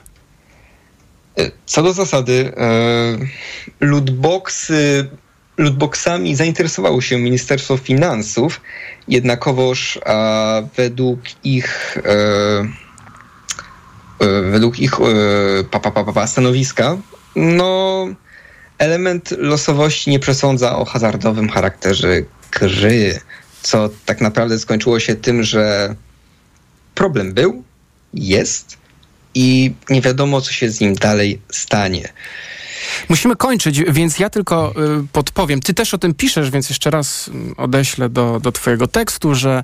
Co do zasady, e, lootboxy, lootboxami zainteresowało się Ministerstwo Finansów, jednakowoż a według ich e, e, według ich pa, pa, pa, pa, stanowiska, no element losowości nie przesądza o hazardowym charakterze gry, co tak naprawdę skończyło się tym, że problem był, jest i nie wiadomo, co się z nim dalej stanie. Musimy kończyć, więc ja tylko y, podpowiem. Ty też o tym piszesz, więc jeszcze raz mm, odeślę do, do twojego tekstu, że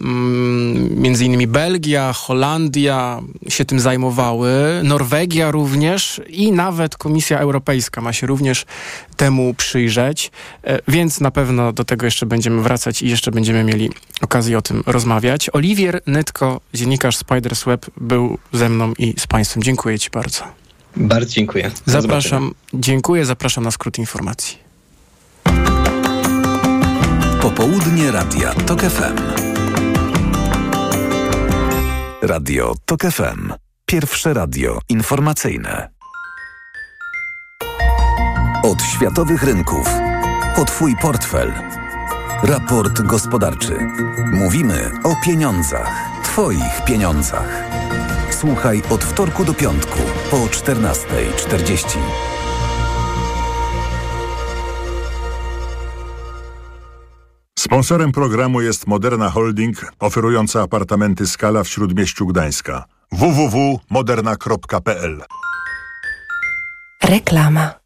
mm, między innymi Belgia, Holandia się tym zajmowały, Norwegia również i nawet Komisja Europejska ma się również temu przyjrzeć, e, więc na pewno do tego jeszcze będziemy wracać i jeszcze będziemy mieli okazję o tym rozmawiać. Oliwier Nytko, dziennikarz Spiders Web, był ze mną i z Państwem. Dziękuję Ci bardzo. Bardzo dziękuję. Zapraszam, dziękuję, zapraszam na skrót informacji. Popołudnie Radia TOK FM. Radio TOK FM. Pierwsze radio informacyjne. Od światowych rynków. O Twój portfel. Raport gospodarczy. Mówimy o pieniądzach. Twoich pieniądzach. Słuchaj od wtorku do piątku po 14.40. Sponsorem programu jest Moderna Holding, oferująca apartamenty Skala w Śródmieściu Gdańska. www.moderna.pl Reklama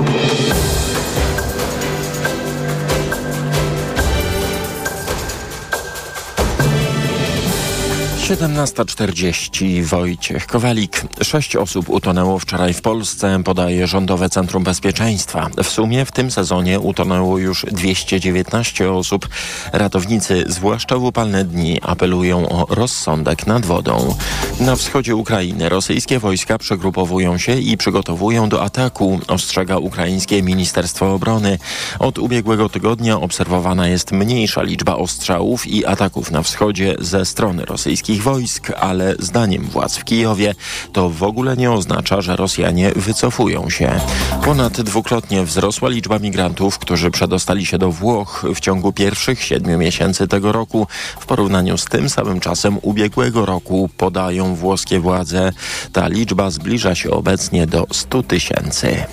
17.40 Wojciech Kowalik. Sześć osób utonęło wczoraj w Polsce, podaje Rządowe Centrum Bezpieczeństwa. W sumie w tym sezonie utonęło już 219 osób. Ratownicy, zwłaszcza w upalne dni, apelują o rozsądek nad wodą. Na wschodzie Ukrainy rosyjskie wojska przegrupowują się i przygotowują do ataku, ostrzega ukraińskie Ministerstwo Obrony. Od ubiegłego tygodnia obserwowana jest mniejsza liczba ostrzałów i ataków na wschodzie ze strony rosyjskich wojsk, ale zdaniem władz w Kijowie to w ogóle nie oznacza, że Rosjanie wycofują się. Ponad dwukrotnie wzrosła liczba migrantów, którzy przedostali się do Włoch w ciągu pierwszych siedmiu miesięcy tego roku w porównaniu z tym samym czasem ubiegłego roku, podają włoskie władze. Ta liczba zbliża się obecnie do 100 tysięcy.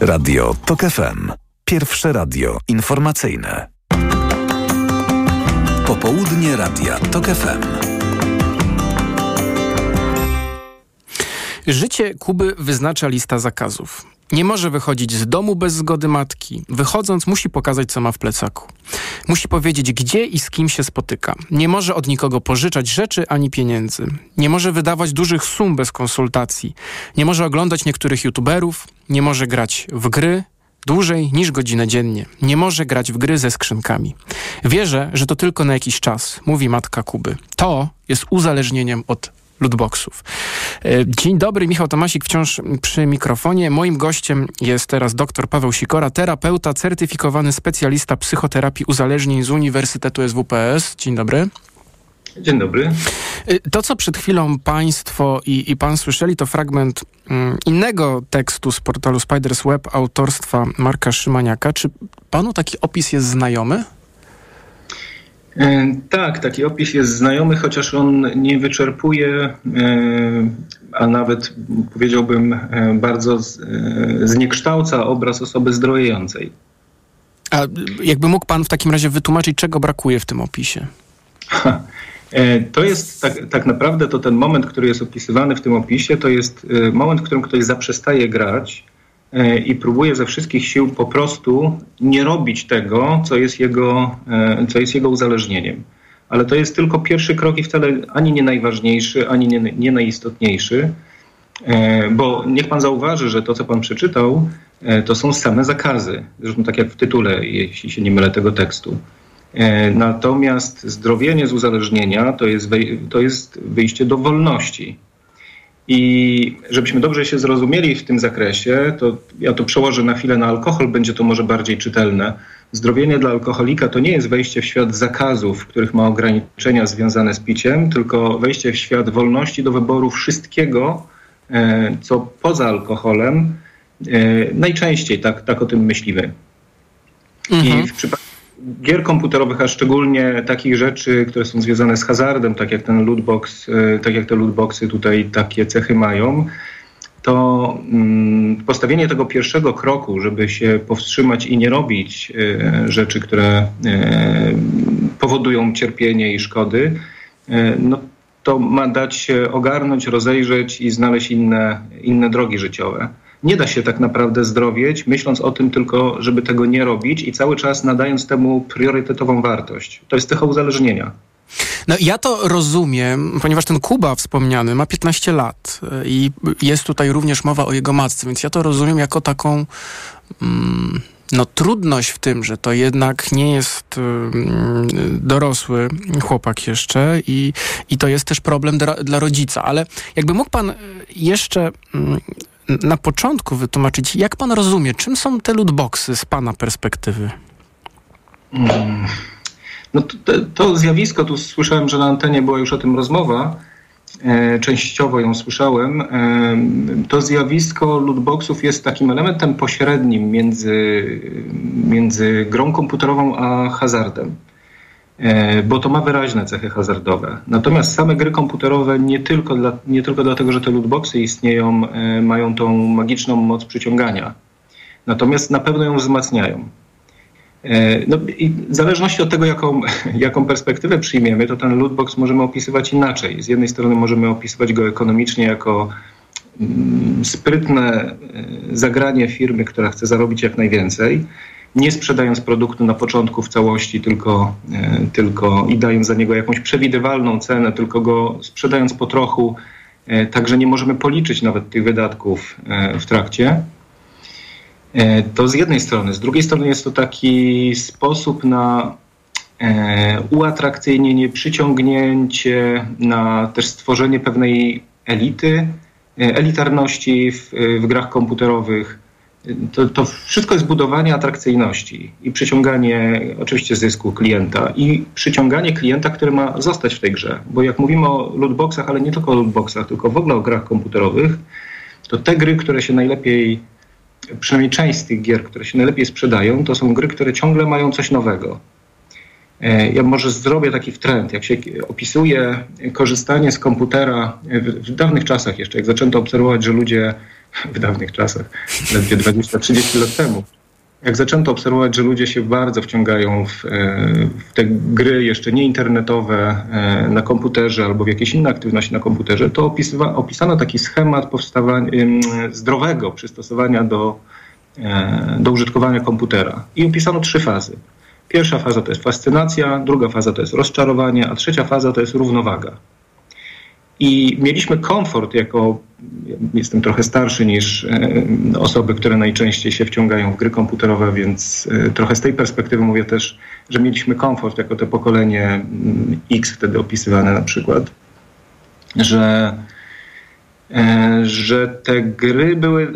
Radio TOK FM. Pierwsze radio informacyjne. Popołudnie Radia TOK FM. Życie Kuby wyznacza lista zakazów. Nie może wychodzić z domu bez zgody matki. Wychodząc musi pokazać, co ma w plecaku. Musi powiedzieć, gdzie i z kim się spotyka. Nie może od nikogo pożyczać rzeczy ani pieniędzy. Nie może wydawać dużych sum bez konsultacji. Nie może oglądać niektórych youtuberów. Nie może grać w gry dłużej niż godzinę dziennie. Nie może grać w gry ze skrzynkami. Wierzę, że to tylko na jakiś czas, mówi matka Kuby. To jest uzależnieniem od lootboxów. E, Dzień dobry, Michał Tomasik wciąż przy mikrofonie. Moim gościem jest teraz dr Paweł Sikora, terapeuta, certyfikowany specjalista psychoterapii uzależnień z Uniwersytetu SWPS. Dzień dobry. Dzień dobry. E, To, co przed chwilą Państwo i, i Pan słyszeli, to fragment mm, innego tekstu z portalu Spiders Web autorstwa Marka Szymaniaka. Czy Panu taki opis jest znajomy? E, Tak, taki opis jest znajomy, chociaż on nie wyczerpuje, e, a nawet powiedziałbym e, bardzo zniekształca obraz osoby zdrojejącej. A jakby mógł Pan w takim razie wytłumaczyć, czego brakuje w tym opisie? To jest tak, tak naprawdę to ten moment, który jest opisywany w tym opisie, to jest moment, w którym ktoś zaprzestaje grać i próbuje ze wszystkich sił po prostu nie robić tego, co jest jego, e, co jest jego uzależnieniem. Ale to jest tylko pierwszy krok i wcale ani nie najważniejszy, ani nie, nie najistotniejszy. E, Bo niech pan zauważy, że to, co pan przeczytał, e, to są same zakazy. Zresztą tak jak w tytule, jeśli się nie mylę, tego tekstu. E, Natomiast zdrowienie z uzależnienia to jest, to jest wyjście do wolności. I żebyśmy dobrze się zrozumieli w tym zakresie, to ja to przełożę na chwilę na alkohol, będzie to może bardziej czytelne. Zdrowienie dla alkoholika to nie jest wejście w świat zakazów, w których ma ograniczenia związane z piciem, tylko wejście w świat wolności do wyboru wszystkiego, e, co poza alkoholem. E, Najczęściej tak, tak o tym myślimy. I w przypadku gier komputerowych, a szczególnie takich rzeczy, które są związane z hazardem, tak jak ten lootbox, e, tak jak te lootboxy tutaj takie cechy mają, to mm, postawienie tego pierwszego kroku, żeby się powstrzymać i nie robić e, rzeczy, które e, powodują cierpienie i szkody, no, to ma dać się ogarnąć, rozejrzeć i znaleźć inne, inne drogi życiowe. Nie da się tak naprawdę zdrowieć, myśląc o tym tylko, żeby tego nie robić i cały czas nadając temu priorytetową wartość. To jest cecha uzależnienia. No ja to rozumiem, ponieważ ten Kuba wspomniany ma 15 lat y, i jest tutaj również mowa o jego matce, więc ja to rozumiem jako taką mm, no, trudność w tym, że to jednak nie jest mm, dorosły chłopak jeszcze i, i to jest też problem dla, dla rodzica. Ale jakby mógł pan y, jeszcze mm, na początku wytłumaczyć, jak pan rozumie, czym są te lootboxy z pana perspektywy? Mm. No to, to, zjawisko, tu słyszałem, że na antenie była już o tym rozmowa, e, częściowo ją słyszałem. E, to zjawisko lootboxów jest takim elementem pośrednim między, między grą komputerową a hazardem. E, bo to ma wyraźne cechy hazardowe. Natomiast same gry komputerowe nie tylko, dla, nie tylko dlatego, że te lootboxy istnieją, e, mają tą magiczną moc przyciągania. Natomiast na pewno ją wzmacniają. E, No i w zależności od tego, jaką, jaką perspektywę przyjmiemy, to ten lootbox możemy opisywać inaczej. Z jednej strony możemy opisywać go ekonomicznie jako mm, sprytne zagranie firmy, która chce zarobić jak najwięcej, nie sprzedając produktu na początku w całości, tylko, e, tylko i dając za niego jakąś przewidywalną cenę, tylko go sprzedając po trochu, e, tak że nie możemy policzyć nawet tych wydatków e, w trakcie. To z jednej strony. Z drugiej strony jest to taki sposób na uatrakcyjnienie, przyciągnięcie, na też stworzenie pewnej elity, elitarności w, w grach komputerowych. To, to wszystko jest budowanie atrakcyjności i przyciąganie oczywiście zysku klienta i przyciąganie klienta, który ma zostać w tej grze. Bo jak mówimy o lootboxach, ale nie tylko o lootboxach, tylko w ogóle o grach komputerowych, to te gry, które się najlepiej przynajmniej część z tych gier, które się najlepiej sprzedają, to są gry, które ciągle mają coś nowego. E, Ja może zrobię taki trend, jak się opisuje korzystanie z komputera w, w dawnych czasach jeszcze, jak zaczęto obserwować, że ludzie w dawnych czasach, ledwie 20-30 lat temu, jak zaczęto obserwować, że ludzie się bardzo wciągają w, w te gry jeszcze nie internetowe na komputerze albo w jakieś inne aktywności na komputerze, to opisywa, opisano taki schemat powstawania zdrowego przystosowania do, do użytkowania komputera. I opisano trzy fazy. Pierwsza faza to jest fascynacja, druga faza to jest rozczarowanie, a trzecia faza to jest równowaga. I mieliśmy komfort jako, jestem trochę starszy niż e, osoby, które najczęściej się wciągają w gry komputerowe, więc e, trochę z tej perspektywy mówię też, że mieliśmy komfort jako to pokolenie mm, X wtedy opisywane na przykład, że, e, że te gry były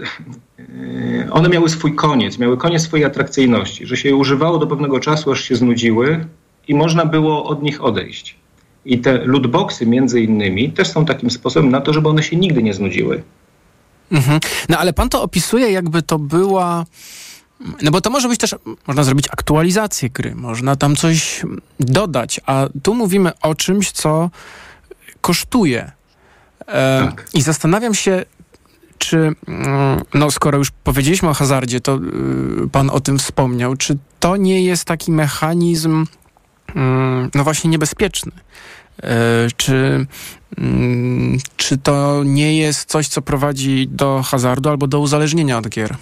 one miały swój koniec, miały koniec swojej atrakcyjności, że się je używało do pewnego czasu, aż się znudziły i można było od nich odejść. I te lootboxy między innymi też są takim sposobem na to, żeby one się nigdy nie znudziły. Mhm. No ale pan to opisuje, jakby to była. No bo to może być też, można zrobić aktualizację gry, można tam coś dodać, a tu mówimy o czymś, co kosztuje. E, tak. I zastanawiam się, czy, mm, no skoro już powiedzieliśmy o hazardzie, to y, pan o tym wspomniał, czy to nie jest taki mechanizm, mm, no właśnie niebezpieczny? E, czy, mm, czy to nie jest coś, co prowadzi do hazardu albo do uzależnienia od gier?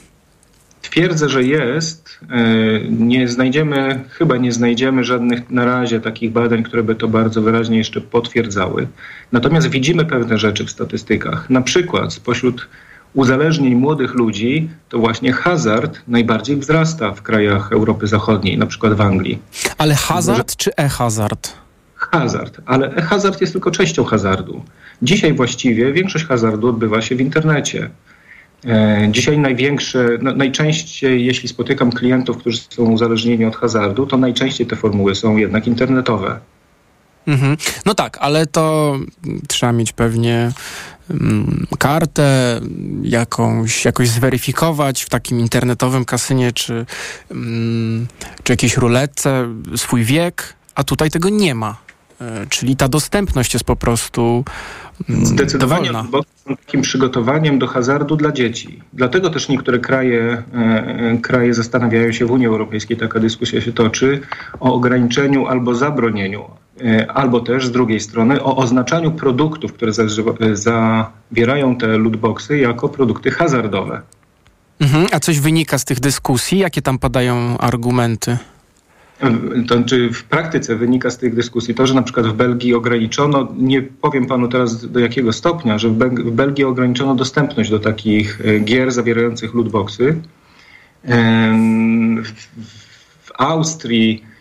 Twierdzę, że jest. E, nie znajdziemy, chyba nie znajdziemy żadnych na razie takich badań, które by to bardzo wyraźnie jeszcze potwierdzały. Natomiast widzimy pewne rzeczy w statystykach. Na przykład spośród uzależnień młodych ludzi, to właśnie hazard najbardziej wzrasta w krajach Europy Zachodniej, na przykład w Anglii. Ale hazard czy e-hazard? Hazard, ale e-hazard jest tylko częścią hazardu. Dzisiaj właściwie większość hazardu odbywa się w internecie. E, dzisiaj największe, no, najczęściej, jeśli spotykam klientów, którzy są uzależnieni od hazardu, to najczęściej te formuły są jednak internetowe. Mhm. No tak, ale to trzeba mieć pewnie kartę, jakąś, jakoś zweryfikować w takim internetowym kasynie czy, mm, czy jakiejś ruletce swój wiek, a tutaj tego nie ma. E, czyli ta dostępność jest po prostu mm, Zdecydowanie dowolna. są takim przygotowaniem do hazardu dla dzieci. Dlatego też niektóre kraje, e, e, kraje zastanawiają się w Unii Europejskiej, taka dyskusja się toczy, o ograniczeniu albo zabronieniu albo też z drugiej strony o oznaczaniu produktów, które zawierają te lootboxy jako produkty hazardowe. Mhm, a coś wynika z tych dyskusji? Jakie tam padają argumenty? To znaczy w praktyce wynika z tych dyskusji to, że na przykład w Belgii ograniczono, nie powiem panu teraz do jakiego stopnia, że w, Belgii ograniczono dostępność do takich e, gier zawierających lootboxy. W, Austrii E,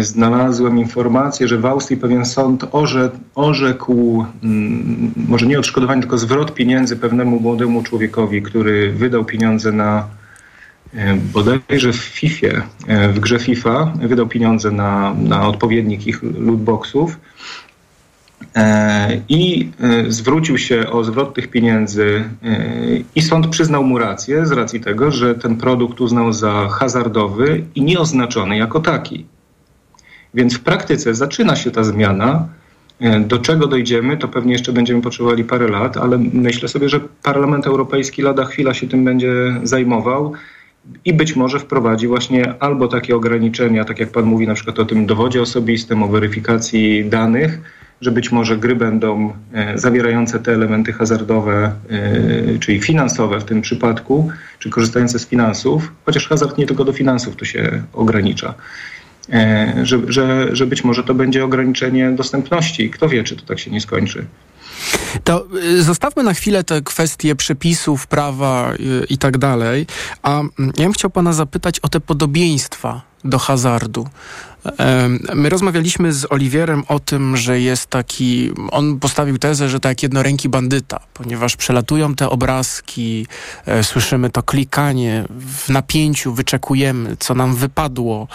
znalazłem informację, że w Austrii pewien sąd orze, orzekł, mm, może nie odszkodowanie, tylko zwrot pieniędzy pewnemu młodemu człowiekowi, który wydał pieniądze na e, bodajże w FIFA, e, w grze FIFA, wydał pieniądze na, na odpowiednik ich lootboxów i zwrócił się o zwrot tych pieniędzy i sąd przyznał mu rację z racji tego, że ten produkt uznał za hazardowy i nieoznaczony jako taki. Więc w praktyce zaczyna się ta zmiana. E, do czego dojdziemy, to pewnie jeszcze będziemy potrzebowali parę lat, ale myślę sobie, że Parlament Europejski lada chwila się tym będzie zajmował i być może wprowadzi właśnie albo takie ograniczenia, tak jak Pan mówi na przykład o tym dowodzie osobistym, o weryfikacji danych, że być może gry będą e, zawierające te elementy hazardowe, e, czyli finansowe w tym przypadku, czy korzystające z finansów, chociaż hazard nie tylko do finansów tu się ogranicza. E, że, że, że być może to będzie ograniczenie dostępności. Kto wie, czy to tak się nie skończy. To y, zostawmy na chwilę te kwestie przepisów, prawa y, i tak dalej. A mm, ja bym chciał pana zapytać o te podobieństwa do hazardu. My rozmawialiśmy z Oliwierem o tym, że jest taki, on postawił tezę, że tak jednoręki bandyta, ponieważ przelatują te obrazki, e, słyszymy to klikanie w napięciu, wyczekujemy, co nam wypadło.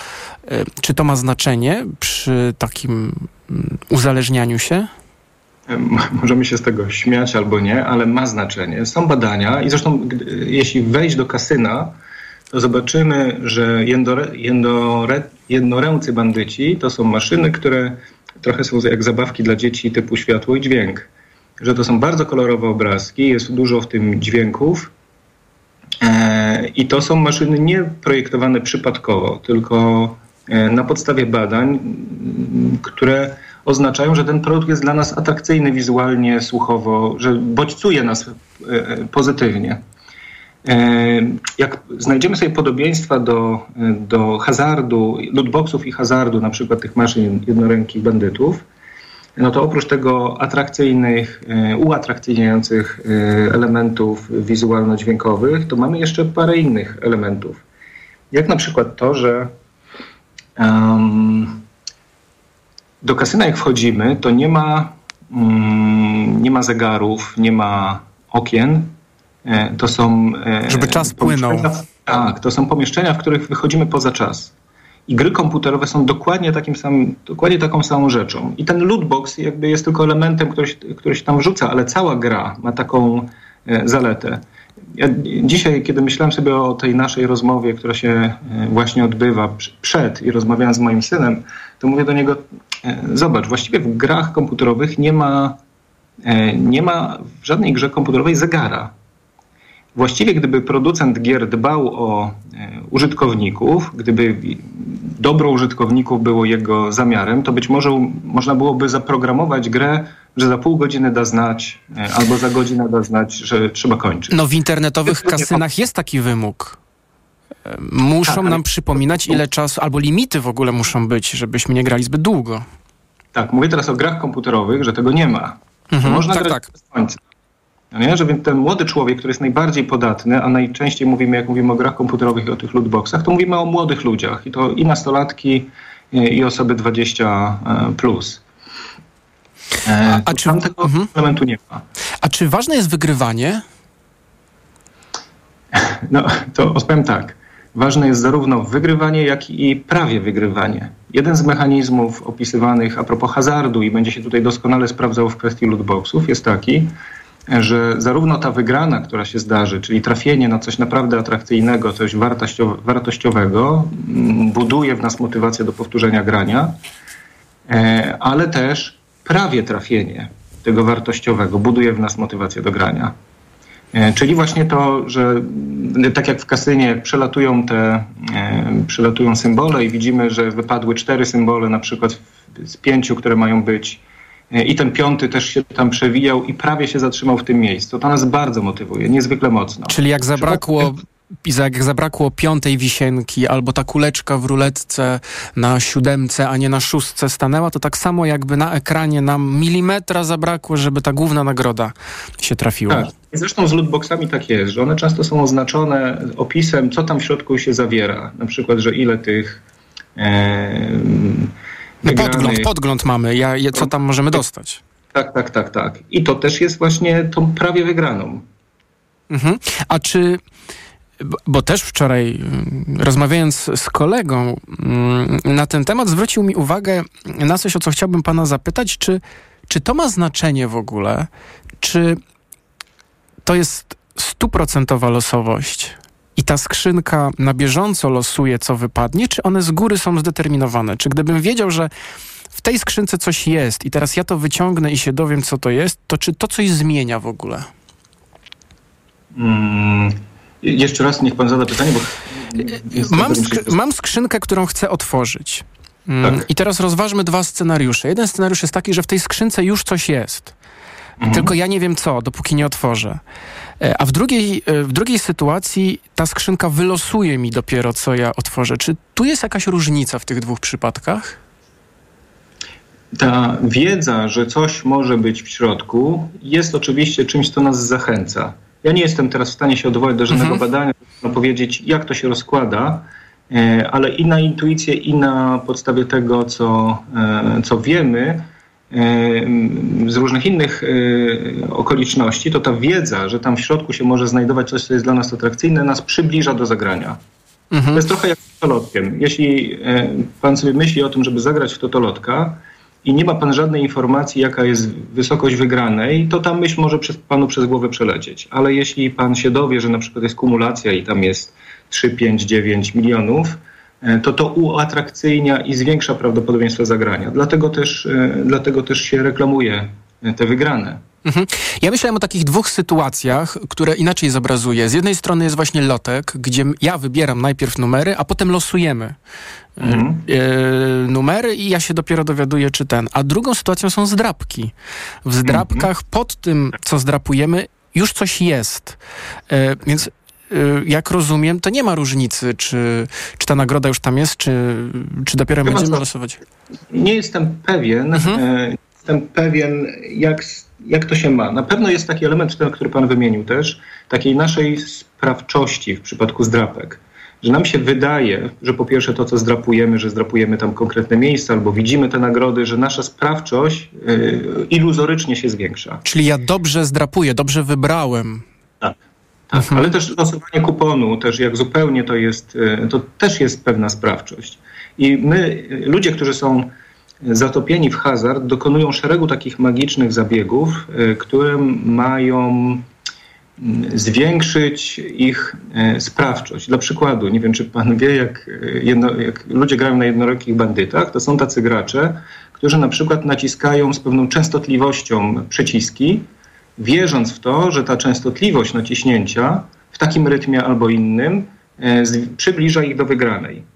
E, czy to ma znaczenie przy takim mm, uzależnianiu się? Możemy się z tego śmiać albo nie, ale ma znaczenie. Są badania i zresztą jeśli wejść do kasyna, to zobaczymy, że jednoręcy bandyci to są maszyny, które trochę są jak zabawki dla dzieci typu światło i dźwięk. Że to są bardzo kolorowe obrazki, jest dużo w tym dźwięków e, I to są maszyny nie projektowane przypadkowo, tylko e, na podstawie badań, które oznaczają, że ten produkt jest dla nas atrakcyjny wizualnie, słuchowo, że bodźcuje nas e, pozytywnie. E, Jak znajdziemy sobie podobieństwa do, do hazardu, lootboxów i hazardu, na przykład tych maszyn jednorękich bandytów, no to oprócz tego atrakcyjnych, e, uatrakcyjniających e, elementów wizualno-dźwiękowych, to mamy jeszcze parę innych elementów. Jak na przykład to, że em, do kasyna jak wchodzimy, to nie ma, mm, nie ma zegarów, nie ma okien. E, To są. e, Żeby czas płynął. Tak, to są pomieszczenia, w których wychodzimy poza czas. I gry komputerowe są dokładnie, takim samym, dokładnie taką samą rzeczą. I ten lootbox jakby jest tylko elementem, który się, który się tam wrzuca, ale cała gra ma taką e, zaletę. Ja dzisiaj, kiedy myślałem sobie o tej naszej rozmowie, która się właśnie odbywa przed i rozmawiałem z moim synem, to mówię do niego, zobacz, właściwie w grach komputerowych nie ma, nie ma w żadnej grze komputerowej zegara. Właściwie, gdyby producent gier dbał o e, użytkowników, gdyby dobro użytkowników było jego zamiarem, to być może można byłoby zaprogramować grę, że za pół godziny da znać, e, albo za godzinę da znać, że trzeba kończyć. No w internetowych kasynach jest taki wymóg. E, Muszą Tak, nam przypominać, ile czasu, albo limity w ogóle muszą być, żebyśmy nie grali zbyt długo. Tak, mówię teraz o grach komputerowych, że tego nie ma. Mhm, można tak, grać tak. bez końca. No nie? Że więc ten młody człowiek, który jest najbardziej podatny, a najczęściej mówimy, jak mówimy o grach komputerowych i o tych lootboxach, to mówimy o młodych ludziach. I to i nastolatki, i, osoby 20 e, plus. E, A czy- tam tego mhm. elementu nie ma. A czy ważne jest wygrywanie? No, to powiem tak. Ważne jest zarówno wygrywanie, jak i prawie wygrywanie. Jeden z mechanizmów opisywanych a propos hazardu i będzie się tutaj doskonale sprawdzał w kwestii lootboxów jest taki, że zarówno ta wygrana, która się zdarzy, czyli trafienie na coś naprawdę atrakcyjnego, coś wartościow- wartościowego, mm, buduje w nas motywację do powtórzenia grania, e, ale też prawie trafienie tego wartościowego buduje w nas motywację do grania. E, Czyli właśnie to, że mm, tak jak w kasynie, przelatują te e, przelatują symbole i widzimy, że wypadły cztery symbole na przykład z pięciu, które mają być i ten piąty też się tam przewijał i prawie się zatrzymał w tym miejscu. To nas bardzo motywuje, niezwykle mocno. Czyli jak zabrakło, jak zabrakło piątej wisienki, albo ta kuleczka w ruletce na siódemce, a nie na szóstce stanęła, to tak samo jakby na ekranie nam milimetra zabrakło, żeby ta główna nagroda się trafiła. Tak. Zresztą z lootboxami tak jest, że one często są oznaczone opisem, co tam w środku się zawiera. Na przykład, że ile tych e, No podgląd, podgląd mamy, ja, ja, co tam możemy dostać. Tak, tak, tak, tak. I to też jest właśnie tą prawie wygraną. Mhm. A czy, bo- bo też wczoraj mm, rozmawiając z kolegą mm, na ten temat zwrócił mi uwagę na coś, o co chciałbym pana zapytać, czy, czy to ma znaczenie w ogóle, czy to jest stuprocentowa losowość i ta skrzynka na bieżąco losuje, co wypadnie, czy one z góry są zdeterminowane? Czy gdybym wiedział, że w tej skrzynce coś jest i teraz ja to wyciągnę i się dowiem, co to jest, to czy to coś zmienia w ogóle? Mm, jeszcze raz niech pan zada pytanie, bo... Mam, skrzy- mam skrzynkę, którą chcę otworzyć. Mm, Tak. I teraz rozważmy dwa scenariusze. Jeden scenariusz jest taki, że w tej skrzynce już coś jest. Mhm. Tylko ja nie wiem co, dopóki nie otworzę. E, A w drugiej, e, w drugiej sytuacji ta skrzynka wylosuje mi dopiero, co ja otworzę. Czy tu jest jakaś różnica w tych dwóch przypadkach? Ta wiedza, że coś może być w środku, jest oczywiście czymś, co nas zachęca. Ja nie jestem teraz w stanie się odwołać do żadnego Mhm. badania, powiedzieć, jak to się rozkłada, e, ale i na intuicję, i na podstawie tego, co, co wiemy z różnych innych e, okoliczności, to ta wiedza, że tam w środku się może znajdować coś, co jest dla nas atrakcyjne, nas przybliża do zagrania. Mhm. To jest trochę jak z totolotkiem. Jeśli e, pan sobie myśli o tym, żeby zagrać w totolotka i nie ma pan żadnej informacji, jaka jest wysokość wygranej, to ta myśl może przez, panu przez głowę przelecieć. Ale jeśli pan się dowie, że na przykład jest kumulacja i tam jest 3, 5, 9 milionów, to to uatrakcyjnia i zwiększa prawdopodobieństwo zagrania. Dlatego też, e, dlatego też się reklamuje e, te wygrane. Mhm. Ja myślałem o takich dwóch sytuacjach, które inaczej zobrazuję. Z jednej strony jest właśnie lotek, gdzie ja wybieram najpierw numery, a potem losujemy mhm. e, numery i ja się dopiero dowiaduję, czy ten. A drugą sytuacją są zdrapki. W zdrapkach mhm. pod tym, co zdrapujemy, już coś jest. E, więc e, jak rozumiem, to nie ma różnicy, czy, czy ta nagroda już tam jest, czy, czy dopiero Chyba będziemy losować. Nie jestem pewien. Mhm. E, jestem pewien, jak jak to się ma? Na pewno jest taki element, który pan wymienił też, takiej naszej sprawczości w przypadku zdrapek. Że nam się wydaje, że po pierwsze to, co zdrapujemy, że zdrapujemy tam konkretne miejsca albo widzimy te nagrody, że nasza sprawczość yy, iluzorycznie się zwiększa. Czyli ja dobrze zdrapuję, dobrze wybrałem. Tak. Mhm. ale też losowanie kuponu, też jak zupełnie to jest, y, to też jest pewna sprawczość. I my, ludzie, którzy są zatopieni w hazard dokonują szeregu takich magicznych zabiegów, e, które mają zwiększyć ich e, sprawczość. Dla przykładu, nie wiem czy pan wie, jak, e, jedno, jak ludzie grają na jednorękich bandytach, to są tacy gracze, którzy na przykład naciskają z pewną częstotliwością przyciski, wierząc w to, że ta częstotliwość naciśnięcia w takim rytmie albo innym przybliża ich do wygranej.